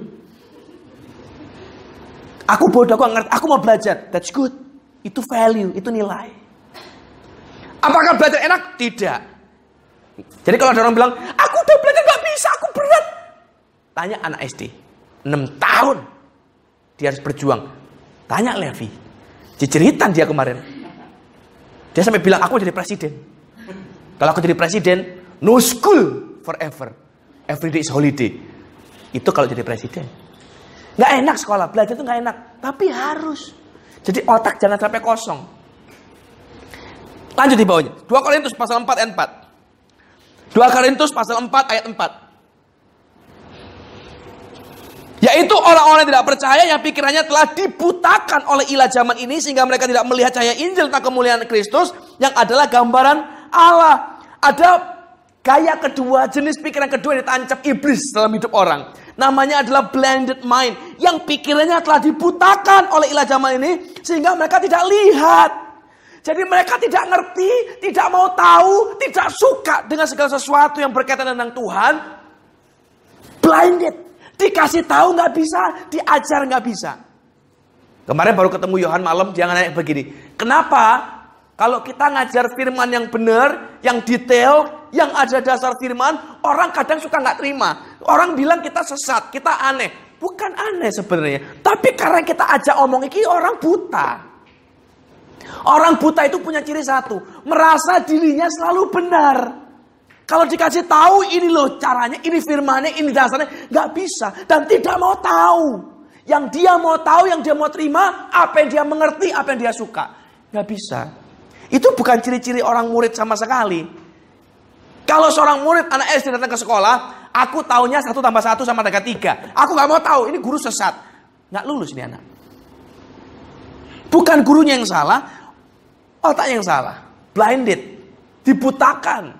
Aku bodoh, aku ngerti, aku mau belajar. That's good. Itu value, itu nilai. Apakah belajar enak? Tidak. Jadi kalau ada orang bilang, aku udah belajar gak bisa, aku berat. Tanya anak SD, 6 tahun. Dia harus berjuang. Tanya Levi. Ciceritan dia kemarin. Dia sampai bilang, aku jadi presiden. Kalau aku jadi presiden, no school forever. Every day is holiday. Itu kalau jadi presiden. Nggak enak sekolah, belajar itu nggak enak. Tapi harus. Jadi otak jangan sampai kosong. Lanjut di bawahnya. 2 Korintus pasal 4 ayat 4. 2 Korintus pasal 4 ayat 4. Yaitu orang-orang tidak percaya yang pikirannya telah dibutakan oleh ilah zaman ini sehingga mereka tidak melihat cahaya Injil tentang kemuliaan Kristus yang adalah gambaran Allah. Ada gaya kedua, jenis pikiran kedua yang ditancap iblis dalam hidup orang. Namanya adalah blended mind yang pikirannya telah dibutakan oleh ilah zaman ini sehingga mereka tidak lihat. Jadi mereka tidak ngerti, tidak mau tahu, tidak suka dengan segala sesuatu yang berkaitan dengan Tuhan. Blinded Dikasih tahu nggak bisa, diajar nggak bisa. Kemarin baru ketemu Yohan malam, jangan nanya begini. Kenapa kalau kita ngajar firman yang benar, yang detail, yang ada dasar firman, orang kadang suka nggak terima. Orang bilang kita sesat, kita aneh. Bukan aneh sebenarnya. Tapi karena kita ajak omong ini orang buta. Orang buta itu punya ciri satu. Merasa dirinya selalu benar. Kalau dikasih tahu ini loh caranya, ini firmannya, ini dasarnya, nggak bisa dan tidak mau tahu. Yang dia mau tahu, yang dia mau terima, apa yang dia mengerti, apa yang dia suka, nggak bisa. Itu bukan ciri-ciri orang murid sama sekali. Kalau seorang murid anak SD datang ke sekolah, aku tahunya satu tambah satu sama dengan tiga. Aku nggak mau tahu, ini guru sesat, nggak lulus ini anak. Bukan gurunya yang salah, otak yang salah, blinded, dibutakan.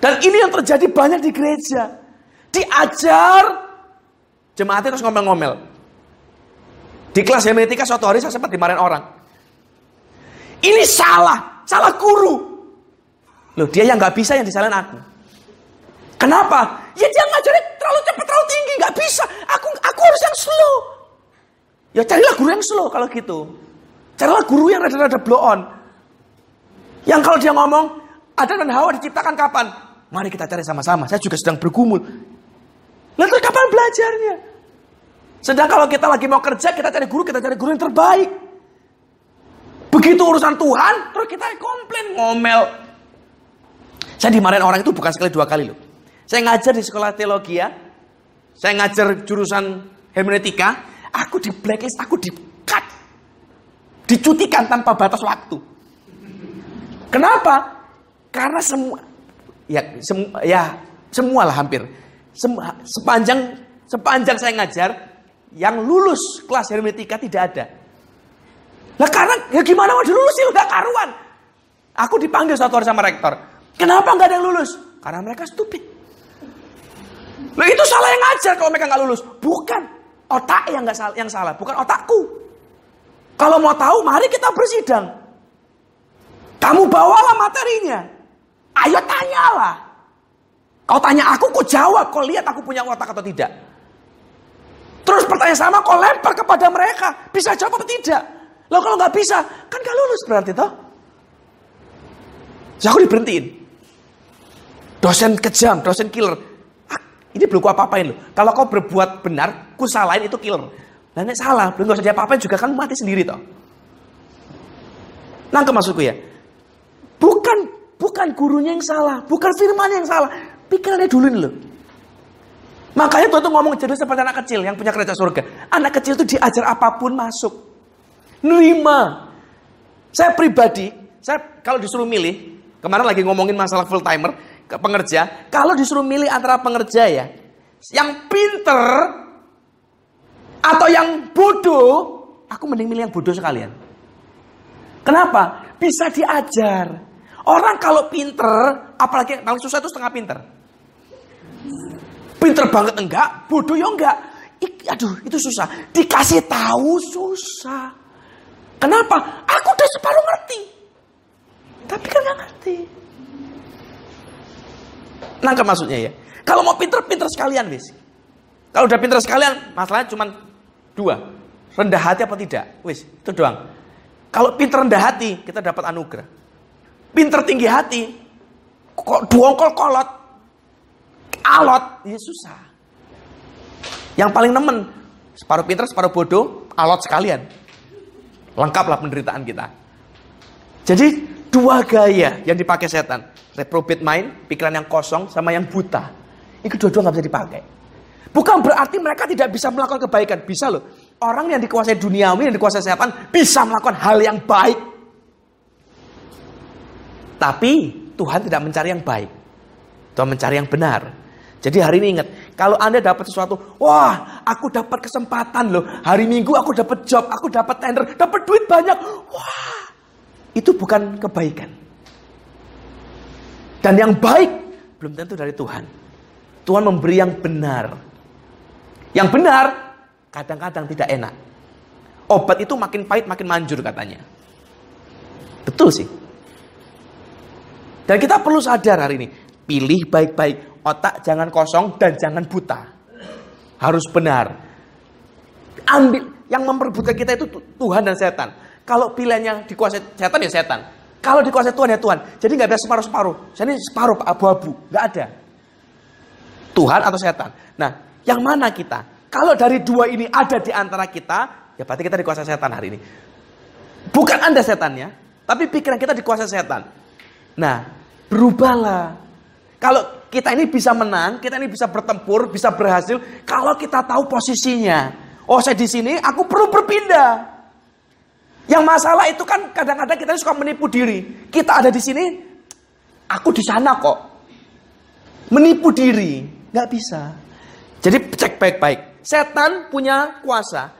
Dan ini yang terjadi banyak di gereja. Diajar, jemaatnya terus ngomel-ngomel. Di kelas hermeneutika suatu hari saya sempat dimarahin orang. Ini salah, salah guru. Loh dia yang nggak bisa yang disalahin aku. Kenapa? Ya dia ngajarin terlalu cepat, terlalu tinggi, nggak bisa. Aku aku harus yang slow. Ya carilah guru yang slow kalau gitu. Carilah guru yang rada-rada blow on. Yang kalau dia ngomong, ada dan Hawa diciptakan kapan? Mari kita cari sama-sama. Saya juga sedang bergumul. Lalu kapan belajarnya? Sedang kalau kita lagi mau kerja, kita cari guru, kita cari guru yang terbaik. Begitu urusan Tuhan, terus kita komplain, ngomel. Saya dimarahin orang itu bukan sekali dua kali loh. Saya ngajar di sekolah teologi ya. Saya ngajar jurusan hermeneutika. Aku di blacklist, aku di cut. Dicutikan tanpa batas waktu. Kenapa? Karena semua ya sem, ya semualah hampir. Sem, sepanjang sepanjang saya ngajar yang lulus kelas hermetika tidak ada. Nah karena ya gimana mau dilulus sih udah karuan. Aku dipanggil satu hari sama rektor. Kenapa nggak ada yang lulus? Karena mereka stupid. Loh itu salah yang ngajar kalau mereka nggak lulus. Bukan otak yang nggak salah, yang salah, bukan otakku. Kalau mau tahu, mari kita bersidang. Kamu bawalah materinya. Ayo tanyalah. Kau tanya aku, kau jawab. Kau lihat aku punya otak atau tidak. Terus pertanyaan sama kau lempar kepada mereka. Bisa jawab atau tidak? Loh kalau nggak bisa, kan gak lulus berarti toh. Jadi aku diberhentiin. Dosen kejam, dosen killer. Ah, ini belum ku apa-apain loh. Kalau kau berbuat benar, ku salahin itu killer. Dan ini salah, belum gak usah diapa-apain juga kan mati sendiri toh. Nangkep maksudku ya. Bukan Bukan gurunya yang salah, bukan firman yang salah. Pikirannya dulu nih loh. Makanya Tuhan tuh ngomong jadi seperti anak kecil yang punya kereta surga. Anak kecil itu diajar apa pun masuk. Nerima. Saya pribadi, saya kalau disuruh milih, kemarin lagi ngomongin masalah full timer, ke pengerja, kalau disuruh milih antara pengerja ya, yang pinter atau yang bodoh, aku mending milih yang bodoh sekalian. Kenapa? Bisa diajar. Orang kalau pinter, apalagi yang paling susah itu setengah pinter. Pinter banget enggak, bodoh ya enggak. I, aduh, itu susah. Dikasih tahu susah. Kenapa? Aku udah separuh ngerti. Tapi kan nggak ngerti. Nangkep maksudnya ya. Kalau mau pinter-pinter sekalian, bis. Kalau udah pinter sekalian, masalahnya cuma dua. Rendah hati apa tidak? Wis, itu doang. Kalau pinter rendah hati, kita dapat anugerah pinter tinggi hati, kok duongkol kolot, alot, ya susah. Yang paling nemen, separuh pinter, separuh bodoh, alot sekalian. Lengkaplah penderitaan kita. Jadi dua gaya yang dipakai setan. Reprobate mind, pikiran yang kosong, sama yang buta. Itu dua-dua nggak bisa dipakai. Bukan berarti mereka tidak bisa melakukan kebaikan. Bisa loh. Orang yang dikuasai duniawi, yang dikuasai setan, bisa melakukan hal yang baik. Tapi Tuhan tidak mencari yang baik. Tuhan mencari yang benar. Jadi hari ini ingat, kalau Anda dapat sesuatu, wah, aku dapat kesempatan loh. Hari Minggu aku dapat job, aku dapat tender, dapat duit banyak. Wah, itu bukan kebaikan. Dan yang baik belum tentu dari Tuhan. Tuhan memberi yang benar. Yang benar kadang-kadang tidak enak. Obat itu makin pahit makin manjur katanya. Betul sih. Dan kita perlu sadar hari ini, pilih baik-baik Otak jangan kosong dan jangan buta. Harus benar. Ambil yang memperbutkan kita itu Tuhan dan setan. Kalau pilihannya dikuasai setan ya setan. Kalau dikuasai Tuhan ya Tuhan. Jadi nggak bisa separuh-separuh. Jadi separuh abu-abu. Nggak ada. Tuhan atau setan. Nah, yang mana kita? Kalau dari dua ini ada di antara kita, ya berarti kita dikuasai setan hari ini. Bukan Anda setannya, tapi pikiran kita dikuasai setan. Nah, berubahlah. Kalau kita ini bisa menang, kita ini bisa bertempur, bisa berhasil kalau kita tahu posisinya. Oh, saya di sini, aku perlu berpindah. Yang masalah itu kan kadang-kadang kita suka menipu diri. Kita ada di sini, aku di sana kok. Menipu diri, nggak bisa. Jadi cek baik-baik. Setan punya kuasa.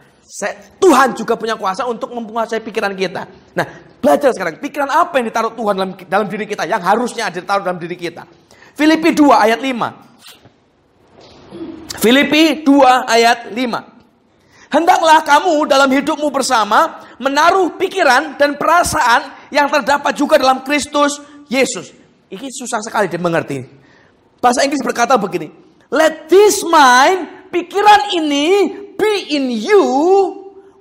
Tuhan juga punya kuasa untuk menguasai pikiran kita. Nah, belajar sekarang. Pikiran apa yang ditaruh Tuhan dalam, dalam diri kita? Yang harusnya ada ditaruh dalam diri kita. Filipi 2 ayat 5. Filipi 2 ayat 5. Hendaklah kamu dalam hidupmu bersama menaruh pikiran dan perasaan yang terdapat juga dalam Kristus Yesus. Ini susah sekali dimengerti. Bahasa Inggris berkata begini. Let this mind, pikiran ini be in you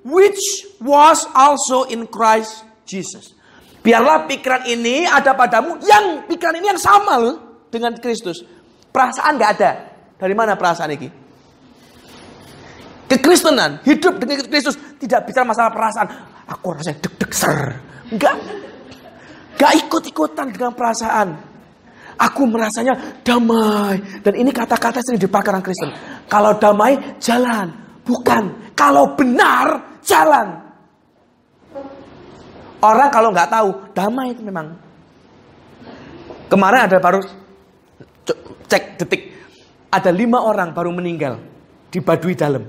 which was also in Christ Jesus. Biarlah pikiran ini ada padamu yang pikiran ini yang sama loh dengan Kristus. Perasaan nggak ada. Dari mana perasaan ini? Kekristenan, hidup dengan Kristus tidak bicara masalah perasaan. Aku rasanya deg-deg ser. Enggak. Enggak ikut-ikutan dengan perasaan. Aku merasanya damai. Dan ini kata-kata sering dipakai orang Kristen. Kalau damai, jalan. Bukan. Kalau benar, jalan. Orang kalau nggak tahu, damai itu memang. Kemarin ada baru cek detik. Ada lima orang baru meninggal di Baduy Dalam.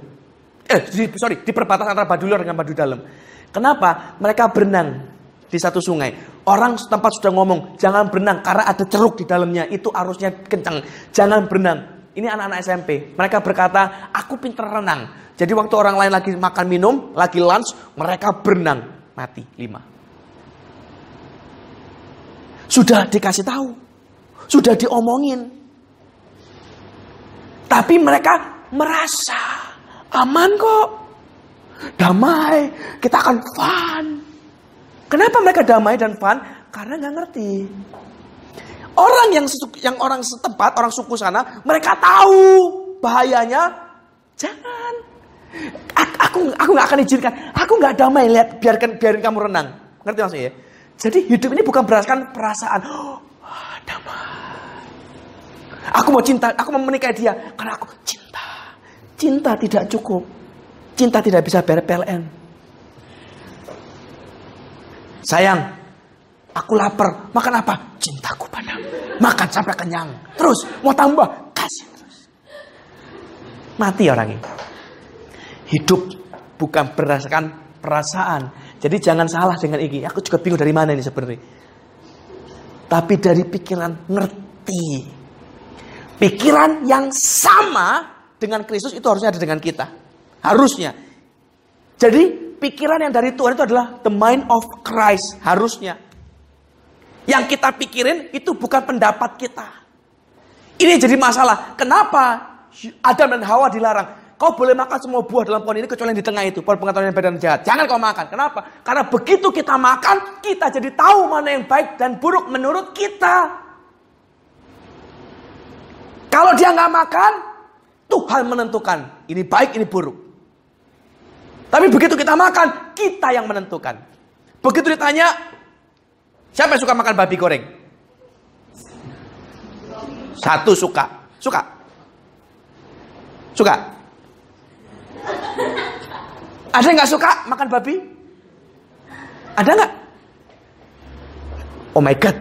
Eh, di, sorry, di perbatasan antara Baduy Luar dengan Baduy Dalam. Kenapa? Mereka berenang di satu sungai. Orang setempat sudah ngomong, jangan berenang karena ada ceruk di dalamnya. Itu arusnya kencang. Jangan berenang. Ini anak-anak SMP. Mereka berkata, aku pinter renang. Jadi waktu orang lain lagi makan minum, lagi lunch, mereka berenang. Mati, lima. Sudah dikasih tahu. Sudah diomongin. Tapi mereka merasa aman kok. Damai, kita akan fun. Kenapa mereka damai dan fun? Karena nggak ngerti. Orang yang yang orang setempat, orang suku sana, mereka tahu bahayanya. Jangan. Aku aku nggak akan izinkan. Aku nggak damai lihat biarkan biarin kamu renang. Ngerti maksudnya ya? Jadi hidup ini bukan berdasarkan perasaan. Oh, *gasps* damai. Aku mau cinta, aku mau menikahi dia karena aku cinta. Cinta tidak cukup. Cinta tidak bisa bayar PLN. Sayang, aku lapar. Makan apa? Cintaku padamu. Makan sampai kenyang. Terus mau tambah, kasih terus. Mati orang ini. Hidup bukan berdasarkan perasaan. Jadi jangan salah dengan ini. Aku juga bingung dari mana ini sebenarnya. Tapi dari pikiran ngerti Pikiran yang sama dengan Kristus itu harusnya ada dengan kita. Harusnya. Jadi pikiran yang dari Tuhan itu adalah the mind of Christ. Harusnya. Yang kita pikirin itu bukan pendapat kita. Ini jadi masalah. Kenapa Adam dan Hawa dilarang? Kau boleh makan semua buah dalam pohon ini kecuali yang di tengah itu. Pohon pengetahuan yang baik dan jahat. Jangan kau makan. Kenapa? Karena begitu kita makan, kita jadi tahu mana yang baik dan buruk menurut kita. Kalau dia nggak makan, Tuhan menentukan ini baik, ini buruk. Tapi begitu kita makan, kita yang menentukan. Begitu ditanya, siapa yang suka makan babi goreng? Satu suka, suka, suka. Ada yang nggak suka makan babi? Ada nggak? Oh my god,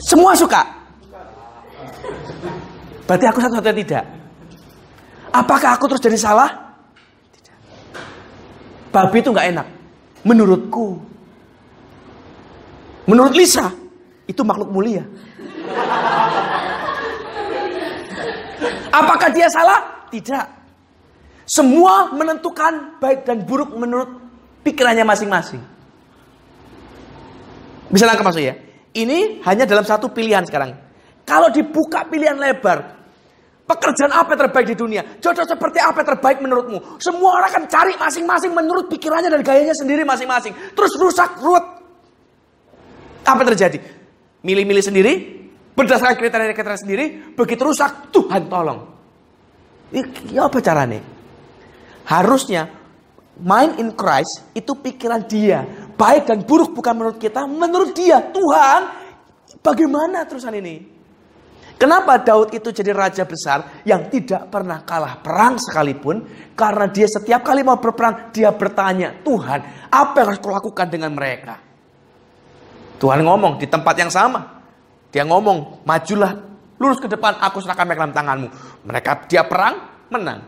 semua suka. Berarti aku satu-satunya tidak. Apakah aku terus jadi salah? Tidak. Babi itu nggak enak. Menurutku. Menurut Lisa, itu makhluk mulia. Apakah dia salah? Tidak. Semua menentukan baik dan buruk menurut pikirannya masing-masing. Bisa nangkep maksud ya? Ini hanya dalam satu pilihan sekarang. Kalau dibuka pilihan lebar, pekerjaan apa yang terbaik di dunia? Jodoh seperti apa yang terbaik menurutmu? Semua orang akan cari masing-masing menurut pikirannya dan gayanya sendiri masing-masing. Terus rusak, ruwet. Apa yang terjadi? Milih-milih sendiri, berdasarkan kriteria-kriteria sendiri, begitu rusak, Tuhan tolong. Ini apa caranya? Harusnya mind in Christ itu pikiran dia. Baik dan buruk bukan menurut kita, menurut dia. Tuhan, bagaimana terusan ini? Kenapa Daud itu jadi raja besar yang tidak pernah kalah perang sekalipun? Karena dia setiap kali mau berperang, dia bertanya, Tuhan, apa yang harus kulakukan dengan mereka? Tuhan ngomong di tempat yang sama. Dia ngomong, majulah, lurus ke depan, aku serahkan mereka dalam tanganmu. Mereka dia perang, menang.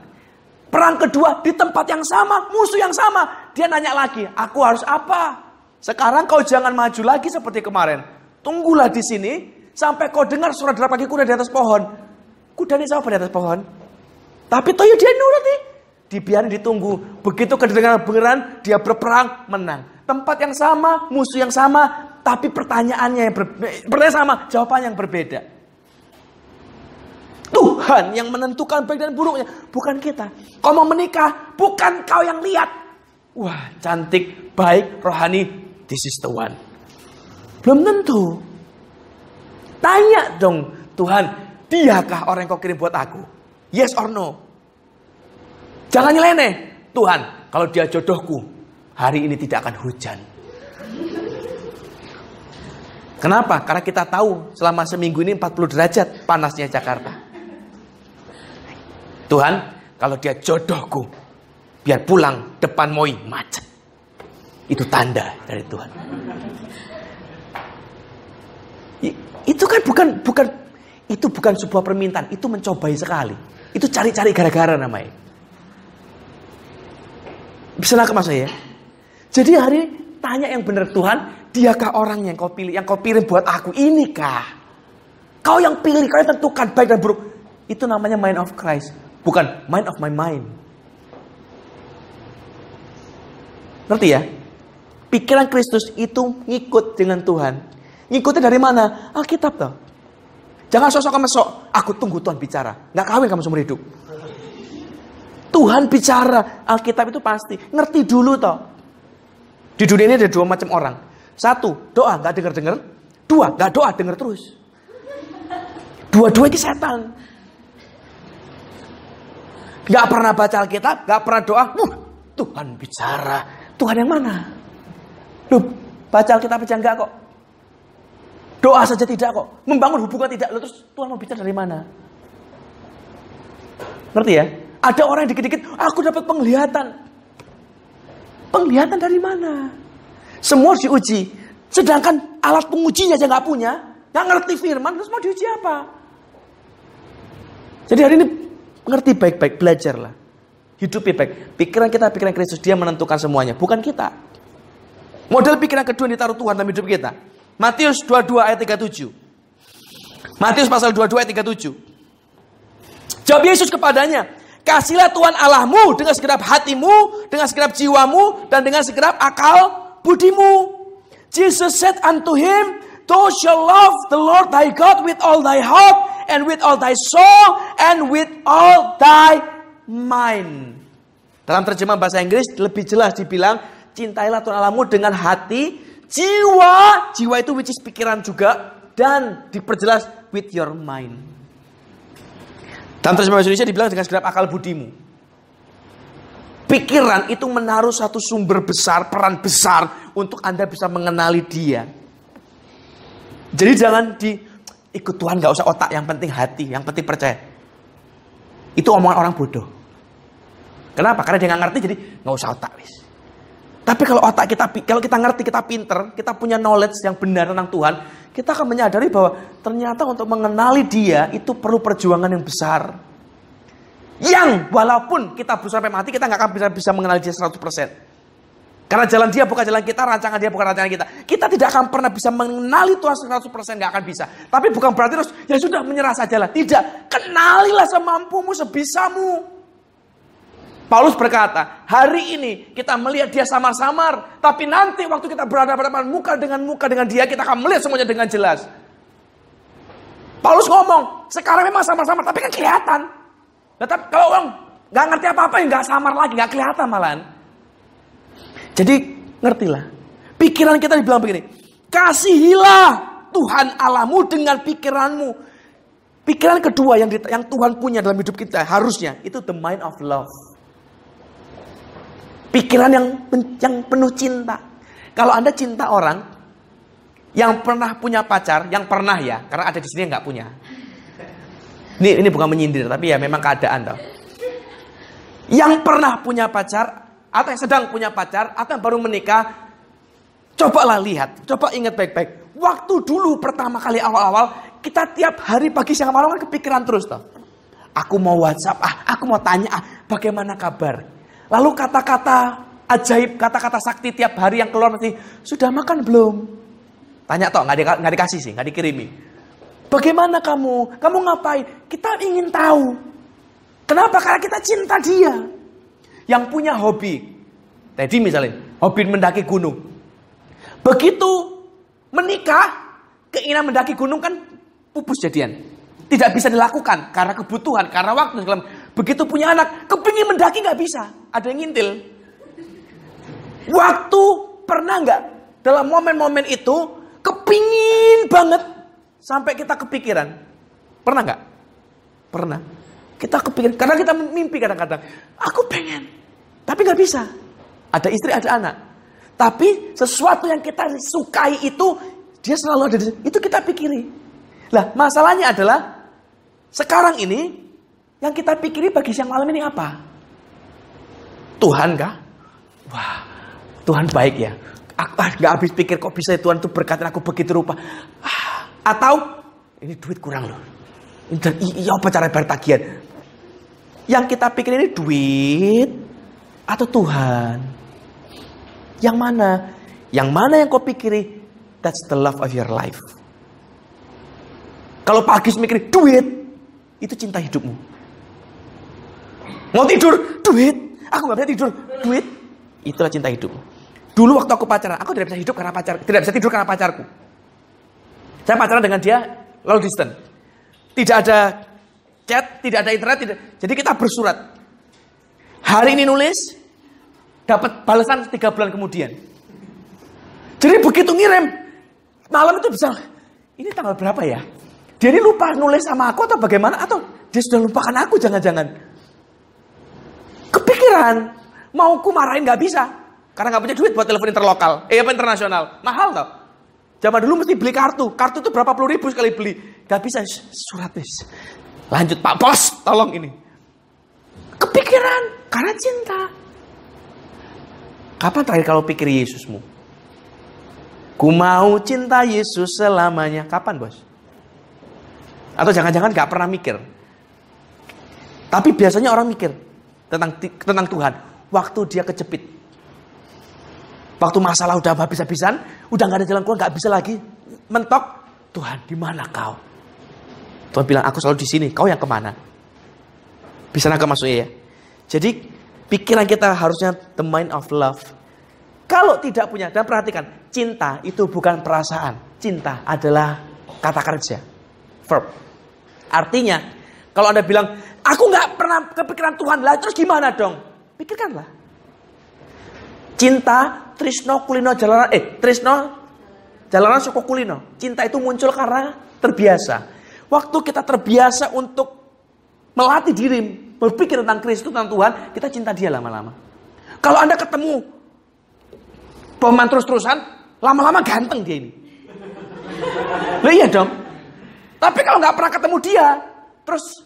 Perang kedua di tempat yang sama, musuh yang sama. Dia nanya lagi, aku harus apa? Sekarang kau jangan maju lagi seperti kemarin. Tunggulah di sini, Sampai kau dengar suara derap kaki kuda di atas pohon. Kuda ini siapa di atas pohon? Tapi toyo dia nurut nih. Dibiarin ditunggu. Begitu kedengaran beneran, dia berperang, menang. Tempat yang sama, musuh yang sama, tapi pertanyaannya yang berbeda. sama, jawabannya yang berbeda. Tuhan yang menentukan baik dan buruknya, bukan kita. Kau mau menikah, bukan kau yang lihat. Wah, cantik, baik, rohani, this is the one. Belum tentu. Tanya dong, Tuhan, diakah orang yang kau kirim buat aku? Yes or no? Jangan nyeleneh. Tuhan, kalau dia jodohku, hari ini tidak akan hujan. Kenapa? Karena kita tahu selama seminggu ini 40 derajat panasnya Jakarta. Tuhan, kalau dia jodohku, biar pulang depan moi macet. Itu tanda dari Tuhan. Itu kan bukan bukan itu bukan sebuah permintaan, itu mencobai sekali. Itu cari-cari gara-gara namanya. Bisa nangkep mas saya? Jadi hari ini tanya yang benar Tuhan, diakah orang yang kau pilih, yang kau pilih buat aku ini kah? Kau yang pilih, kau yang tentukan baik dan buruk. Itu namanya mind of Christ, bukan mind of my mind. Ngerti ya? Pikiran Kristus itu ngikut dengan Tuhan. Ngikutin dari mana? Alkitab toh. Jangan sosok kamu sok. Aku tunggu Tuhan bicara. Nggak kawin kamu seumur hidup. Tuhan bicara. Alkitab itu pasti. Ngerti dulu toh. Di dunia ini ada dua macam orang. Satu, doa nggak dengar. Dua, nggak doa dengar terus. Dua-dua ini setan. Gak pernah baca Alkitab, gak pernah doa. Wuh, Tuhan bicara. Tuhan yang mana? Lu baca Alkitab aja enggak kok. Doa saja tidak kok. Membangun hubungan tidak. Lalu terus Tuhan mau bicara dari mana? Ngerti ya? Ada orang yang dikit-dikit, aku dapat penglihatan. Penglihatan dari mana? Semua diuji. Sedangkan alat pengujinya aja nggak punya. Nggak ngerti firman, terus mau diuji apa? Jadi hari ini ngerti baik-baik, belajarlah. Hidupi baik. Pikiran kita, pikiran Kristus, dia menentukan semuanya. Bukan kita. Model pikiran kedua yang ditaruh Tuhan dalam hidup kita. Matius 22 ayat 37. Matius pasal 22 ayat 37. Jawab Yesus kepadanya, Kasihlah Tuhan Allahmu dengan segenap hatimu, dengan segenap jiwamu, dan dengan segenap akal budimu. Jesus said unto him, Thou shalt love the Lord thy God with all thy heart, and with all thy soul, and with all thy mind. Dalam terjemahan bahasa Inggris lebih jelas dibilang, cintailah Tuhan Allahmu dengan hati, Jiwa, jiwa itu which is pikiran juga dan diperjelas with your mind. Dalam terjemahan Indonesia dibilang dengan segenap akal budimu. Pikiran itu menaruh satu sumber besar, peran besar untuk Anda bisa mengenali dia. Jadi jangan di ikut Tuhan gak usah otak, yang penting hati, yang penting percaya. Itu omongan orang bodoh. Kenapa? Karena dia nggak ngerti jadi nggak usah otak wis. Tapi kalau otak kita, kalau kita ngerti, kita pinter, kita punya knowledge yang benar tentang Tuhan, kita akan menyadari bahwa ternyata untuk mengenali dia itu perlu perjuangan yang besar. Yang walaupun kita berusaha sampai mati, kita nggak akan bisa bisa mengenali dia 100%. Karena jalan dia bukan jalan kita, rancangan dia bukan rancangan kita. Kita tidak akan pernah bisa mengenali Tuhan 100%, nggak akan bisa. Tapi bukan berarti terus, ya sudah menyerah sajalah. Tidak, kenalilah semampumu, sebisamu. Paulus berkata, hari ini kita melihat dia samar-samar, tapi nanti waktu kita berada pada muka dengan muka dengan dia, kita akan melihat semuanya dengan jelas. Paulus ngomong, sekarang memang samar-samar, tapi kan kelihatan. Tapi kalau orang nggak ngerti apa-apa, ya nggak samar lagi, nggak kelihatan malahan. Jadi ngertilah, pikiran kita dibilang begini, kasihilah Tuhan Allahmu dengan pikiranmu. Pikiran kedua yang, yang Tuhan punya dalam hidup kita harusnya itu the mind of love. Pikiran yang yang penuh cinta. Kalau Anda cinta orang yang pernah punya pacar, yang pernah ya, karena ada di sini yang nggak punya. Ini ini bukan menyindir, tapi ya memang keadaan toh. Yang pernah punya pacar atau yang sedang punya pacar atau yang baru menikah, cobalah lihat, coba ingat baik-baik. Waktu dulu pertama kali awal-awal, kita tiap hari pagi siang malam kan kepikiran terus toh. Aku mau WhatsApp, ah, aku mau tanya, ah, bagaimana kabar? Lalu kata-kata ajaib, kata-kata sakti tiap hari yang keluar nanti, sudah makan belum? Tanya toh, nggak, di, dikasih sih, nggak dikirimi. Bagaimana kamu? Kamu ngapain? Kita ingin tahu. Kenapa? Karena kita cinta dia. Yang punya hobi. Tadi misalnya, hobi mendaki gunung. Begitu menikah, keinginan mendaki gunung kan pupus jadian. Tidak bisa dilakukan karena kebutuhan, karena waktu. Begitu punya anak, kepingin mendaki nggak bisa. Ada yang ngintil. Waktu pernah nggak dalam momen-momen itu kepingin banget sampai kita kepikiran. Pernah nggak? Pernah. Kita kepikiran karena kita mimpi kadang-kadang. Aku pengen, tapi nggak bisa. Ada istri, ada anak. Tapi sesuatu yang kita sukai itu dia selalu ada di itu kita pikiri. Lah, masalahnya adalah sekarang ini yang kita pikiri bagi siang malam ini apa? Tuhan kah? Wah, Tuhan baik ya. Aku ah, gak habis pikir kok bisa Tuhan itu berkata aku begitu rupa. Ah, atau ini duit kurang loh. Dan iya apa cara bayar tagihan? Yang kita pikir ini duit atau Tuhan? Yang mana? Yang mana yang kau pikiri? That's the love of your life. Kalau pagi mikir duit, itu cinta hidupmu. Mau tidur, duit. Aku nggak bisa tidur, duit. Itulah cinta hidup. Dulu waktu aku pacaran, aku tidak bisa hidup karena pacar, tidak bisa tidur karena pacarku. Saya pacaran dengan dia long distance. Tidak ada chat, tidak ada internet, tidak. Jadi kita bersurat. Hari ini nulis, dapat balasan tiga bulan kemudian. Jadi begitu ngirim, malam itu bisa, ini tanggal berapa ya? Ini lupa nulis sama aku atau bagaimana? Atau dia sudah lupakan aku jangan-jangan. Kepikiran. Mau ku marahin nggak bisa. Karena nggak punya duit buat telepon interlokal. Eh apa internasional. Mahal tau. Zaman dulu mesti beli kartu. Kartu itu berapa puluh ribu sekali beli. Gak bisa surat bis. Lanjut Pak Bos, tolong ini. Kepikiran karena cinta. Kapan terakhir kalau pikir Yesusmu? Ku mau cinta Yesus selamanya. Kapan bos? Atau jangan-jangan gak pernah mikir. Tapi biasanya orang mikir tentang tentang Tuhan waktu dia kejepit. Waktu masalah udah habis-habisan, udah nggak ada jalan keluar, nggak bisa lagi mentok. Tuhan, di mana kau? Tuhan bilang, aku selalu di sini. Kau yang ke mana? Bisa nggak maksudnya ya? Jadi pikiran kita harusnya the mind of love. Kalau tidak punya, dan perhatikan, cinta itu bukan perasaan. Cinta adalah kata kerja, verb. Artinya, kalau Anda bilang, Aku nggak pernah kepikiran Tuhan lah. Terus gimana dong? Pikirkanlah. Cinta Trisno Kulino Jalanan eh Trisno Jalanan Suko Kulino. Cinta itu muncul karena terbiasa. Waktu kita terbiasa untuk melatih diri berpikir tentang Kristus tentang Tuhan, kita cinta Dia lama-lama. Kalau Anda ketemu peman terus-terusan, lama-lama ganteng dia ini. Loh iya dong. Tapi kalau nggak pernah ketemu dia, terus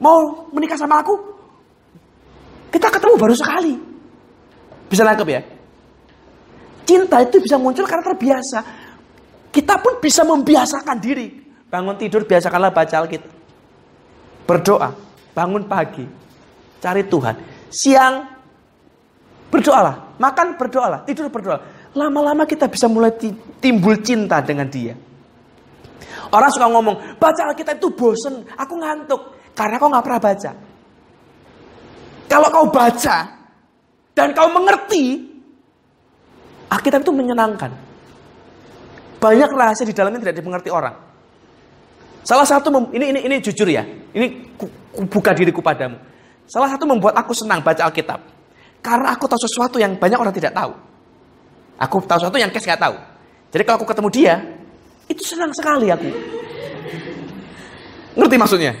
mau menikah sama aku? Kita ketemu baru sekali. Bisa nangkep ya? Cinta itu bisa muncul karena terbiasa. Kita pun bisa membiasakan diri. Bangun tidur biasakanlah baca Alkitab. Berdoa, bangun pagi, cari Tuhan. Siang berdoalah, makan berdoalah, tidur berdoalah. Lama-lama kita bisa mulai timbul cinta dengan dia. Orang suka ngomong, baca Alkitab itu bosen, aku ngantuk. Karena kau nggak pernah baca. Kalau kau baca, dan kau mengerti, Alkitab itu menyenangkan. Banyak rahasia di dalamnya tidak dimengerti orang. Salah satu ini ini ini jujur ya. Ini ku, ku buka diriku padamu. Salah satu membuat aku senang baca Alkitab. Karena aku tahu sesuatu yang banyak orang tidak tahu. Aku tahu sesuatu yang Kes nggak tahu. Jadi kalau aku ketemu dia, itu senang sekali aku. Ngerti maksudnya?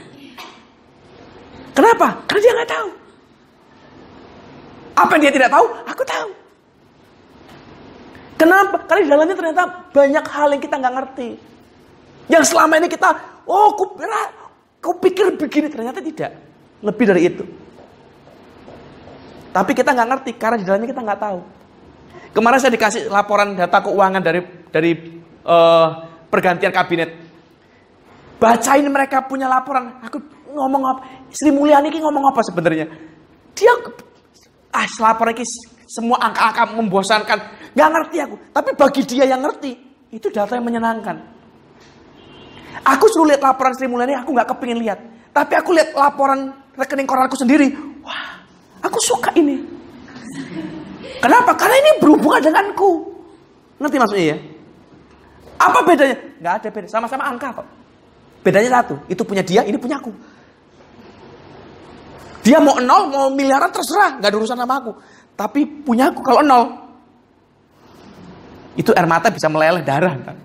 Kenapa? Karena dia nggak tahu. Apa yang dia tidak tahu, aku tahu. Kenapa? Karena di dalamnya ternyata banyak hal yang kita nggak ngerti. Yang selama ini kita, oh, kupira, kau pikir begini, ternyata tidak. Lebih dari itu. Tapi kita nggak ngerti karena di dalamnya kita nggak tahu. Kemarin saya dikasih laporan data keuangan dari dari uh, pergantian kabinet. Bacain mereka punya laporan. Aku ngomong apa? Sri Mulyani ini ngomong apa sebenarnya? Dia ah laporan ini semua angka-angka membosankan. Gak ngerti aku. Tapi bagi dia yang ngerti, itu data yang menyenangkan. Aku suruh lihat laporan Sri Mulyani, aku nggak kepingin lihat. Tapi aku lihat laporan rekening koranku sendiri. Wah, aku suka ini. Kenapa? Karena ini berhubungan denganku. Ngerti maksudnya ya? Apa bedanya? Nggak ada beda, sama-sama angka kok. Bedanya satu, itu punya dia, ini punya aku. Dia mau nol, mau miliaran terserah, nggak ada urusan sama aku. Tapi punya aku kalau nol, itu air mata bisa meleleh darah. Kan?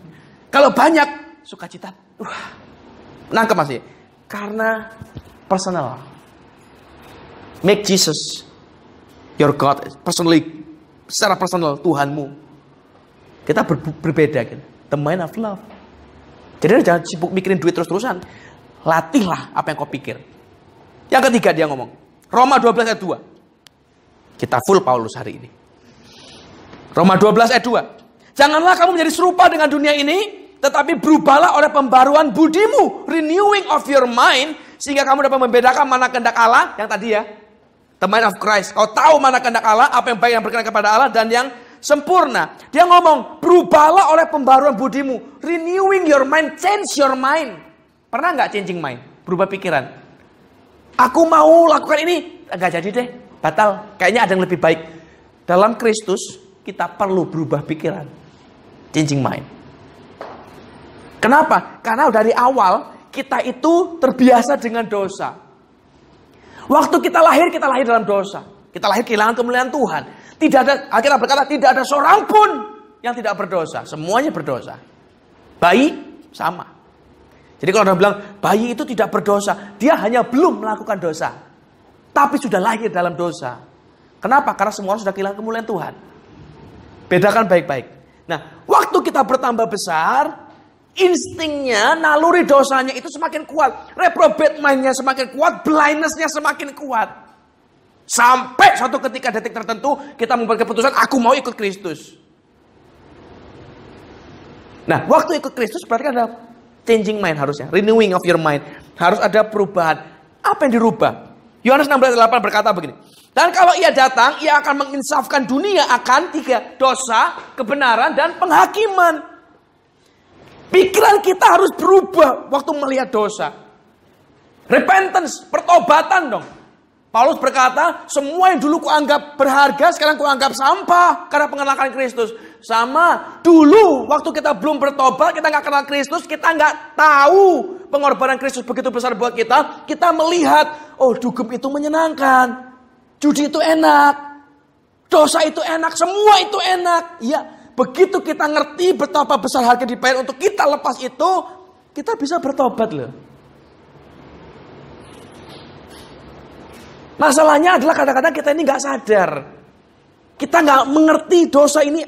Kalau banyak, sukacita, wah, nangkep masih. Karena personal. Make Jesus your God, personally, secara personal Tuhanmu. Kita ber berbeda kan. The mind of love. Jadi jangan sibuk mikirin duit terus-terusan. Latihlah apa yang kau pikir. Yang ketiga dia ngomong. Roma 12 ayat 2. Kita full Paulus hari ini. Roma 12 ayat 2. Janganlah kamu menjadi serupa dengan dunia ini. Tetapi berubahlah oleh pembaruan budimu. Renewing of your mind. Sehingga kamu dapat membedakan mana kehendak Allah. Yang tadi ya. The mind of Christ. Kau tahu mana kehendak Allah. Apa yang baik yang berkenan kepada Allah. Dan yang sempurna. Dia ngomong, berubahlah oleh pembaruan budimu. Renewing your mind, change your mind. Pernah nggak changing mind? Berubah pikiran. Aku mau lakukan ini. Enggak jadi deh, batal. Kayaknya ada yang lebih baik. Dalam Kristus, kita perlu berubah pikiran. Changing mind. Kenapa? Karena dari awal, kita itu terbiasa dengan dosa. Waktu kita lahir, kita lahir dalam dosa. Kita lahir kehilangan kemuliaan Tuhan. Tidak ada, Alkitab berkata tidak ada seorang pun yang tidak berdosa. Semuanya berdosa. Bayi sama. Jadi kalau orang bilang bayi itu tidak berdosa, dia hanya belum melakukan dosa. Tapi sudah lahir dalam dosa. Kenapa? Karena semua orang sudah kehilangan kemuliaan Tuhan. Bedakan baik-baik. Nah, waktu kita bertambah besar, instingnya, naluri dosanya itu semakin kuat. Reprobate mind-nya semakin kuat, blindness-nya semakin kuat. Sampai suatu ketika detik tertentu kita membuat keputusan aku mau ikut Kristus. Nah, waktu ikut Kristus berarti ada changing mind harusnya, renewing of your mind. Harus ada perubahan. Apa yang dirubah? Yohanes 16:8 berkata begini. Dan kalau ia datang, ia akan menginsafkan dunia akan tiga dosa, kebenaran, dan penghakiman. Pikiran kita harus berubah waktu melihat dosa. Repentance, pertobatan dong. Paulus berkata, semua yang dulu kuanggap berharga, sekarang kuanggap sampah karena pengenalan Kristus. Sama, dulu waktu kita belum bertobat, kita nggak kenal Kristus, kita nggak tahu pengorbanan Kristus begitu besar buat kita. Kita melihat, oh dugem itu menyenangkan, judi itu enak, dosa itu enak, semua itu enak. Iya, begitu kita ngerti betapa besar harga dibayar untuk kita lepas itu, kita bisa bertobat loh. Masalahnya adalah kadang-kadang kita ini nggak sadar. Kita nggak mengerti dosa ini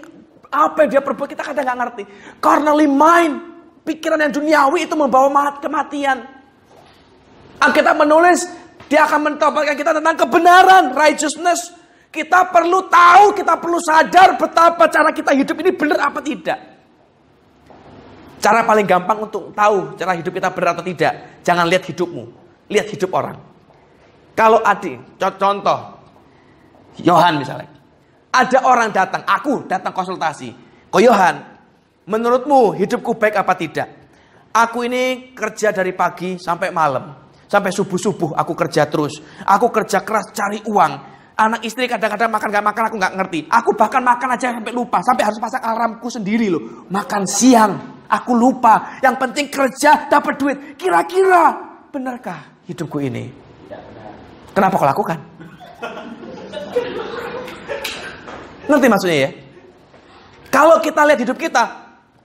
apa yang dia perbuat kita kadang nggak ngerti. Karena mind, pikiran yang duniawi itu membawa kematian. Alkitab menulis dia akan mentobatkan kita tentang kebenaran, righteousness. Kita perlu tahu, kita perlu sadar betapa cara kita hidup ini benar apa tidak. Cara paling gampang untuk tahu cara hidup kita benar atau tidak, jangan lihat hidupmu, lihat hidup orang. Kalau adik, contoh, Yohan misalnya, ada orang datang, aku datang konsultasi, kok Yohan, menurutmu hidupku baik apa tidak? Aku ini kerja dari pagi sampai malam, sampai subuh-subuh aku kerja terus, aku kerja keras cari uang, Anak istri kadang-kadang makan gak makan aku gak ngerti. Aku bahkan makan aja sampai lupa. Sampai harus pasang alarmku sendiri loh. Makan siang. Aku lupa. Yang penting kerja dapat duit. Kira-kira benarkah hidupku ini? Kenapa kau lakukan? Nanti maksudnya ya. Kalau kita lihat hidup kita,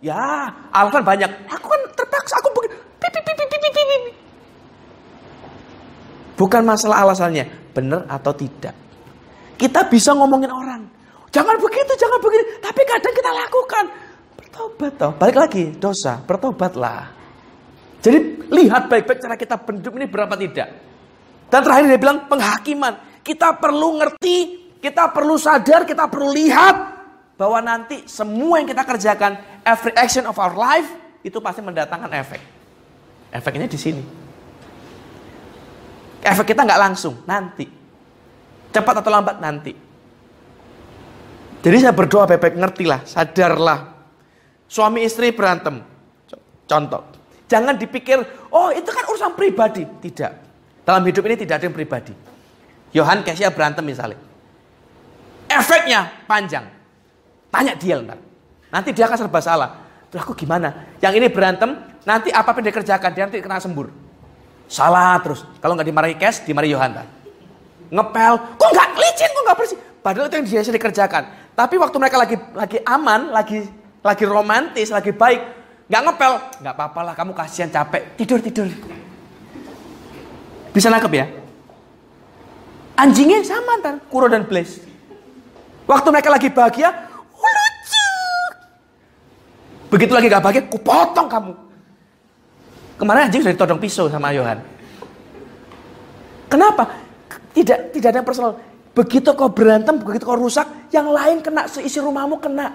ya alasan banyak. Aku kan terpaksa, aku begini. Bukan masalah alasannya, benar atau tidak. Kita bisa ngomongin orang. Jangan begitu, jangan begini. Tapi kadang kita lakukan. Bertobat toh. Balik lagi, dosa. Bertobatlah. Jadi lihat baik-baik cara kita hidup ini berapa tidak. Dan terakhir dia bilang penghakiman. Kita perlu ngerti, kita perlu sadar, kita perlu lihat bahwa nanti semua yang kita kerjakan, every action of our life itu pasti mendatangkan efek. Efeknya di sini. Efek kita nggak langsung, nanti. Cepat atau lambat nanti. Jadi saya berdoa baik-baik, ngertilah, sadarlah. Suami istri berantem. Contoh. Jangan dipikir, oh itu kan urusan pribadi. Tidak. Dalam hidup ini tidak ada yang pribadi. Yohan Kesia berantem misalnya. Efeknya panjang. Tanya dia ntar. Nanti dia akan serba salah. Terus aku gimana? Yang ini berantem, nanti apa yang dia kerjakan, dia nanti kena sembur. Salah terus. Kalau nggak dimarahi Kes, dimarahi Yohan. Ngepel, kok nggak licin, kok nggak bersih. Padahal itu yang biasa dikerjakan. Tapi waktu mereka lagi lagi aman, lagi lagi romantis, lagi baik, nggak ngepel, nggak apa-apa lah, kamu kasihan capek, tidur tidur. Bisa nangkep ya? Anjingnya sama ntar, Kuro dan Blaze. Waktu mereka lagi bahagia, lucu. Begitu lagi gak bahagia, ku potong kamu. Kemarin anjing sudah ditodong pisau sama Yohan. Kenapa? Tidak tidak ada personal. Begitu kau berantem, begitu kau rusak, yang lain kena, seisi rumahmu kena.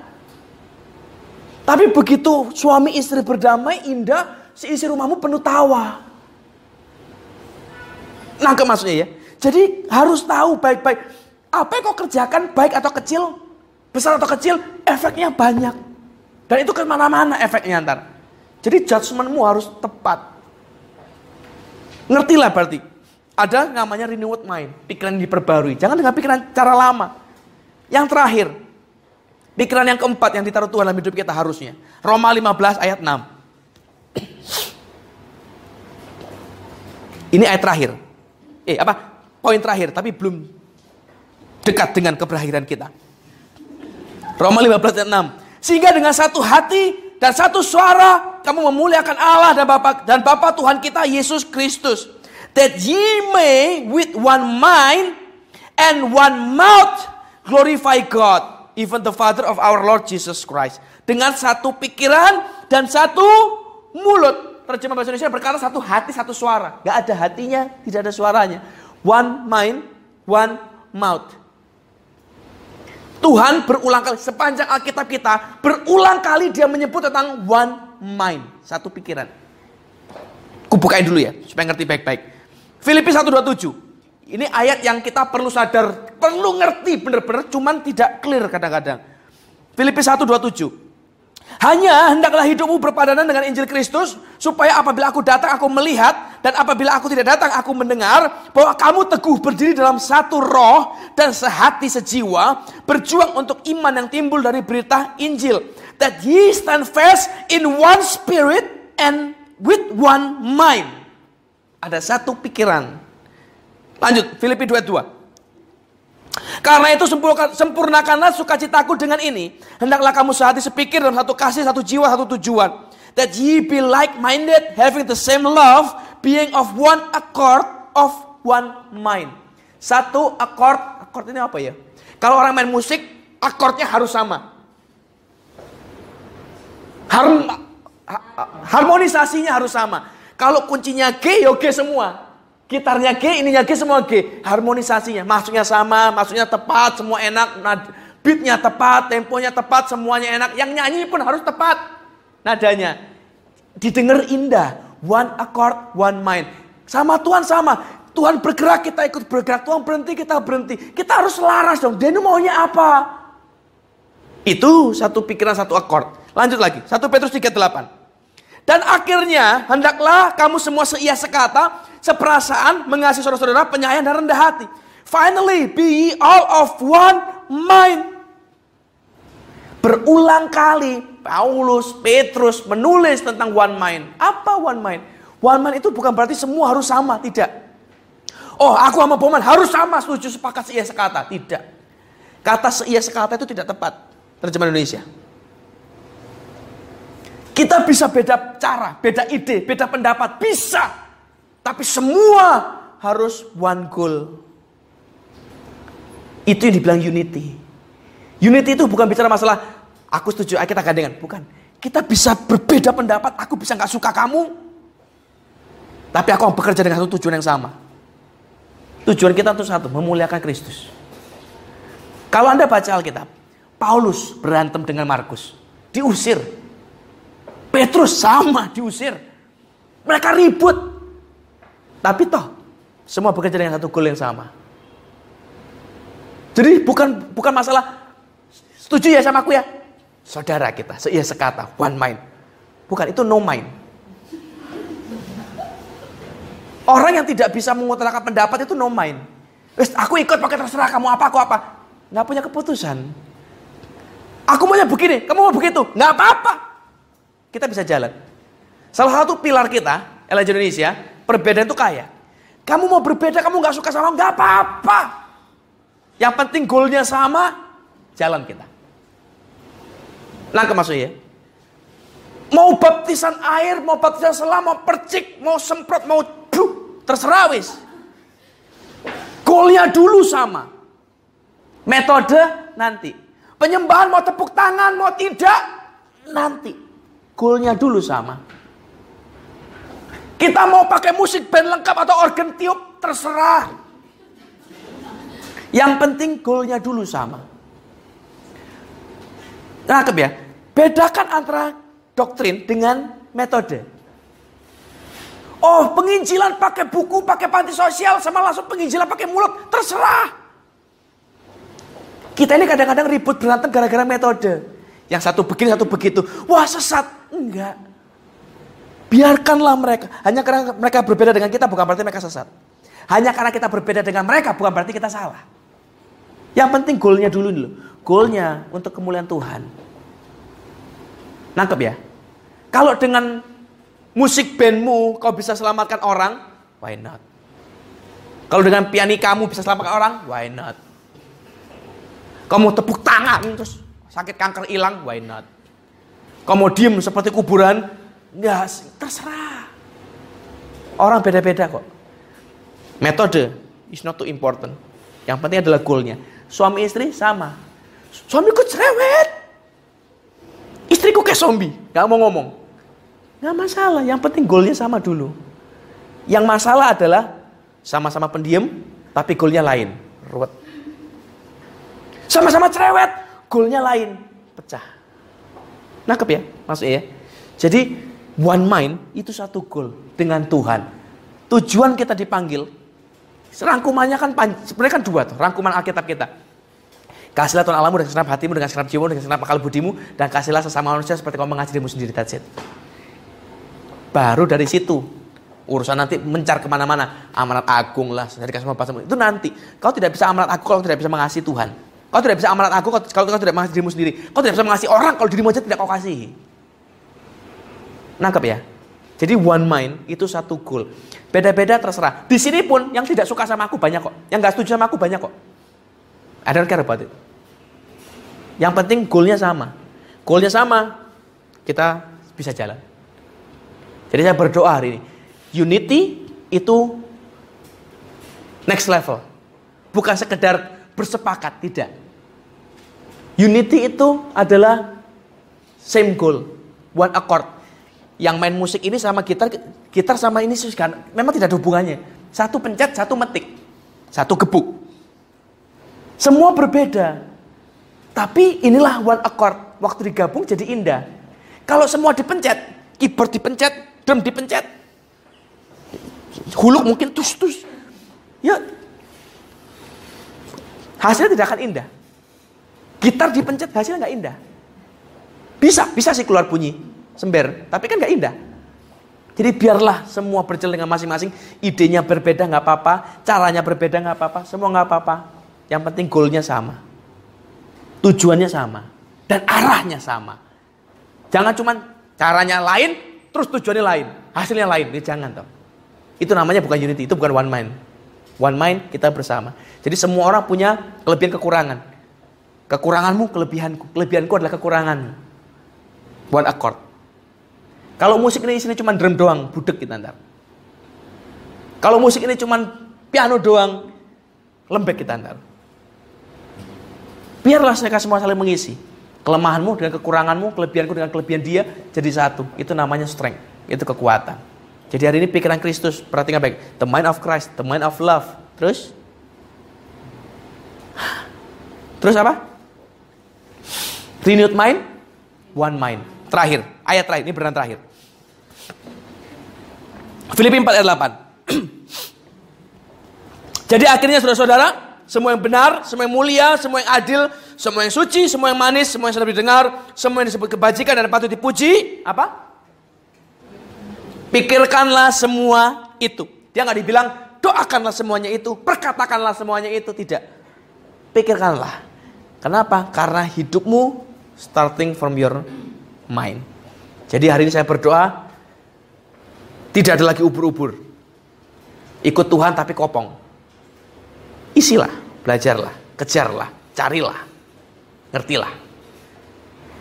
Tapi begitu suami istri berdamai, indah, seisi rumahmu penuh tawa. Nangkep maksudnya ya. Jadi harus tahu baik-baik. Apa yang kau kerjakan, baik atau kecil, besar atau kecil, efeknya banyak. Dan itu ke mana-mana efeknya ntar. Jadi judgementmu harus tepat. Ngertilah berarti. Ada namanya renewed mind, pikiran diperbarui. Jangan dengan pikiran cara lama. Yang terakhir, pikiran yang keempat yang ditaruh Tuhan dalam hidup kita harusnya. Roma 15 ayat 6. *clears throat* Ini ayat terakhir. Eh, apa? Poin terakhir, tapi belum dekat dengan keberakhiran kita. Roma 15 ayat 6. Sehingga dengan satu hati dan satu suara kamu memuliakan Allah dan Bapa dan Bapa Tuhan kita Yesus Kristus that ye may with one mind and one mouth glorify God, even the Father of our Lord Jesus Christ. Dengan satu pikiran dan satu mulut. Terjemah bahasa Indonesia berkata satu hati, satu suara. Gak ada hatinya, tidak ada suaranya. One mind, one mouth. Tuhan berulang kali sepanjang Alkitab kita berulang kali dia menyebut tentang one mind, satu pikiran. Kubukain dulu ya supaya ngerti baik-baik. Filipi 127. Ini ayat yang kita perlu sadar, perlu ngerti benar-benar, cuman tidak clear kadang-kadang. Filipi 127. Hanya hendaklah hidupmu berpadanan dengan Injil Kristus, supaya apabila aku datang aku melihat, dan apabila aku tidak datang aku mendengar, bahwa kamu teguh berdiri dalam satu roh dan sehati sejiwa, berjuang untuk iman yang timbul dari berita Injil. That ye stand fast in one spirit and with one mind. Ada satu pikiran. Lanjut, Filipi 22. Karena itu sempurnakanlah sukacitaku dengan ini. Hendaklah kamu sehati sepikir dalam satu kasih, satu jiwa, satu tujuan. That ye be like-minded, having the same love, being of one accord, of one mind. Satu accord, accord ini apa ya? Kalau orang main musik, akordnya harus sama. Harm, harmonisasinya harus sama. Kalau kuncinya G, ya G semua. Gitarnya G, ininya G, semua G. Harmonisasinya, masuknya sama, masuknya tepat, semua enak. Beatnya tepat, temponya tepat, semuanya enak. Yang nyanyi pun harus tepat nadanya. didengar indah. One accord, one mind. Sama Tuhan sama. Tuhan bergerak, kita ikut bergerak. Tuhan berhenti, kita berhenti. Kita harus selaras dong. Dia maunya apa? Itu satu pikiran, satu akord. Lanjut lagi. 1 Petrus 3.8. Dan akhirnya, hendaklah kamu semua seia sekata, seperasaan, mengasihi saudara-saudara, penyayang dan rendah hati. Finally, be ye all of one mind. Berulang kali Paulus, Petrus menulis tentang one mind. Apa one mind? One mind itu bukan berarti semua harus sama, tidak. Oh, aku sama Boman harus sama, setuju sepakat seia sekata. Tidak. Kata seia sekata itu tidak tepat. Terjemahan Indonesia. Kita bisa beda cara, beda ide, beda pendapat, bisa. Tapi semua harus one goal. Itu yang dibilang unity. Unity itu bukan bicara masalah aku setuju, kita gandengan. Bukan. Kita bisa berbeda pendapat, aku bisa nggak suka kamu. Tapi aku bekerja dengan satu tujuan yang sama. Tujuan kita itu satu, memuliakan Kristus. Kalau Anda baca Alkitab, Paulus berantem dengan Markus. Diusir, Petrus sama diusir. Mereka ribut. Tapi toh semua bekerja dengan satu goal yang sama. Jadi bukan bukan masalah setuju ya sama aku ya. Saudara kita, seia sekata, one mind. Bukan itu no mind. Orang yang tidak bisa mengutarakan pendapat itu no mind. Wes, aku ikut pakai terserah kamu apa aku apa. Nggak punya keputusan. Aku maunya begini, kamu mau begitu, nggak apa-apa kita bisa jalan. Salah satu pilar kita, LJ Indonesia, perbedaan itu kaya. Kamu mau berbeda, kamu nggak suka sama, nggak apa-apa. Yang penting goalnya sama, jalan kita. Nangkep maksudnya ya? Mau baptisan air, mau baptisan selam, mau percik, mau semprot, mau buh, terserah wis. Goalnya dulu sama. Metode nanti. Penyembahan mau tepuk tangan, mau tidak, nanti. Goalnya dulu sama. Kita mau pakai musik band lengkap atau organ tiup, terserah. Yang penting goalnya dulu sama. Nangkep ya? Bedakan antara doktrin dengan metode. Oh, penginjilan pakai buku, pakai panti sosial, sama langsung penginjilan pakai mulut, terserah. Kita ini kadang-kadang ribut berantem gara-gara metode. Yang satu begini, satu begitu. Wah sesat. Enggak. Biarkanlah mereka. Hanya karena mereka berbeda dengan kita bukan berarti mereka sesat. Hanya karena kita berbeda dengan mereka bukan berarti kita salah. Yang penting goalnya dulu dulu. Goalnya untuk kemuliaan Tuhan. Nangkep ya? Kalau dengan musik bandmu kau bisa selamatkan orang, why not? Kalau dengan piani kamu bisa selamatkan orang, why not? Kamu tepuk tangan terus sakit kanker hilang, why not? Kamu diem seperti kuburan, ya terserah. Orang beda-beda kok. Metode is not too important. Yang penting adalah goalnya. Suami istri sama. Suamiku cerewet. Istriku kayak zombie, gak mau ngomong. Gak masalah, yang penting goalnya sama dulu. Yang masalah adalah sama-sama pendiam, tapi goalnya lain. Ruwet. Sama-sama cerewet, goalnya lain. Pecah. Nangkep ya maksudnya ya. Jadi one mind itu satu goal dengan Tuhan. Tujuan kita dipanggil, rangkumannya kan sebenarnya kan dua tuh, rangkuman Alkitab kita. Kasihlah Tuhan Allahmu dengan segenap hatimu, dengan segenap jiwamu, dengan segenap akal budimu, dan kasihlah sesama manusia seperti kau mengasihi dirimu sendiri. That's it. Baru dari situ, urusan nanti mencar ke mana-mana. Amanat agung lah, dari kasih itu nanti. Kau tidak bisa amanat agung kalau tidak bisa mengasihi Tuhan. Kau tidak bisa amanat aku kalau kau tidak mengasihi dirimu sendiri. Kau tidak bisa mengasihi orang kalau dirimu aja tidak kau kasihi. Nangkep ya? Jadi one mind itu satu goal. Beda-beda terserah. Di sini pun yang tidak suka sama aku banyak kok. Yang nggak setuju sama aku banyak kok. I don't care about. Yang penting goalnya sama. Goalnya sama, kita bisa jalan. Jadi saya berdoa hari ini. Unity itu next level. Bukan sekedar bersepakat, tidak. Unity itu adalah same goal, one accord. Yang main musik ini sama gitar, gitar sama ini kan memang tidak ada hubungannya. Satu pencet, satu metik, satu gebuk. Semua berbeda. Tapi inilah one accord. Waktu digabung jadi indah. Kalau semua dipencet, keyboard dipencet, drum dipencet. Huluk mungkin tus-tus. Ya, hasilnya tidak akan indah. Gitar dipencet hasilnya nggak indah. Bisa, bisa sih keluar bunyi sember, tapi kan nggak indah. Jadi biarlah semua berjalan dengan masing-masing, idenya berbeda nggak apa-apa, caranya berbeda nggak apa-apa, semua nggak apa-apa. Yang penting goalnya sama, tujuannya sama, dan arahnya sama. Jangan cuman caranya lain, terus tujuannya lain, hasilnya lain. Ini jangan toh. Itu namanya bukan unity, itu bukan one mind. One mind kita bersama. Jadi semua orang punya kelebihan kekurangan. Kekuranganmu, kelebihanku. Kelebihanku adalah kekuranganmu. One accord. Kalau musik ini isinya cuma drum doang, budek kita ntar. Kalau musik ini cuma piano doang, lembek kita ntar. Biarlah mereka semua saling mengisi. Kelemahanmu dengan kekuranganmu, kelebihanku dengan kelebihan dia jadi satu. Itu namanya strength, itu kekuatan. Jadi hari ini pikiran Kristus, perhatikan baik. The mind of Christ, the mind of love. Terus? Terus apa? Renewed mind, one mind. Terakhir, ayat terakhir, ini beneran terakhir. Filipi 4 ayat 8. *clears throat* Jadi akhirnya saudara-saudara, semua yang benar, semua yang mulia, semua yang adil, semua yang suci, semua yang manis, semua yang sedang didengar, semua yang disebut kebajikan dan patut dipuji, apa? Pikirkanlah semua itu. Dia nggak dibilang doakanlah semuanya itu, perkatakanlah semuanya itu, tidak. Pikirkanlah. Kenapa? Karena hidupmu starting from your mind. Jadi hari ini saya berdoa tidak ada lagi ubur-ubur. Ikut Tuhan tapi kopong. Isilah, belajarlah, kejarlah, carilah, ngertilah.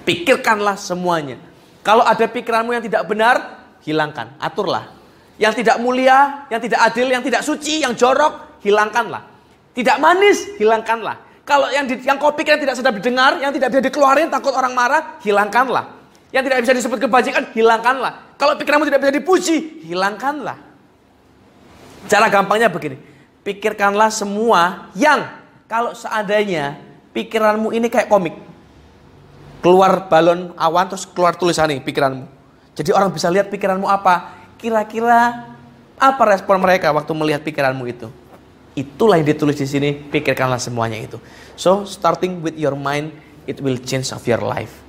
Pikirkanlah semuanya. Kalau ada pikiranmu yang tidak benar, hilangkan, aturlah. Yang tidak mulia, yang tidak adil, yang tidak suci, yang jorok, hilangkanlah. Tidak manis, hilangkanlah. Kalau yang di, yang kau pikir tidak sedap didengar, yang tidak bisa dikeluarin takut orang marah, hilangkanlah. Yang tidak bisa disebut kebajikan, hilangkanlah. Kalau pikiranmu tidak bisa dipuji, hilangkanlah. Cara gampangnya begini. Pikirkanlah semua yang kalau seandainya pikiranmu ini kayak komik. Keluar balon awan terus keluar tulisan nih pikiranmu. Jadi orang bisa lihat pikiranmu apa. Kira-kira apa respon mereka waktu melihat pikiranmu itu. Itulah yang ditulis di sini, pikirkanlah semuanya itu. So, starting with your mind, it will change of your life.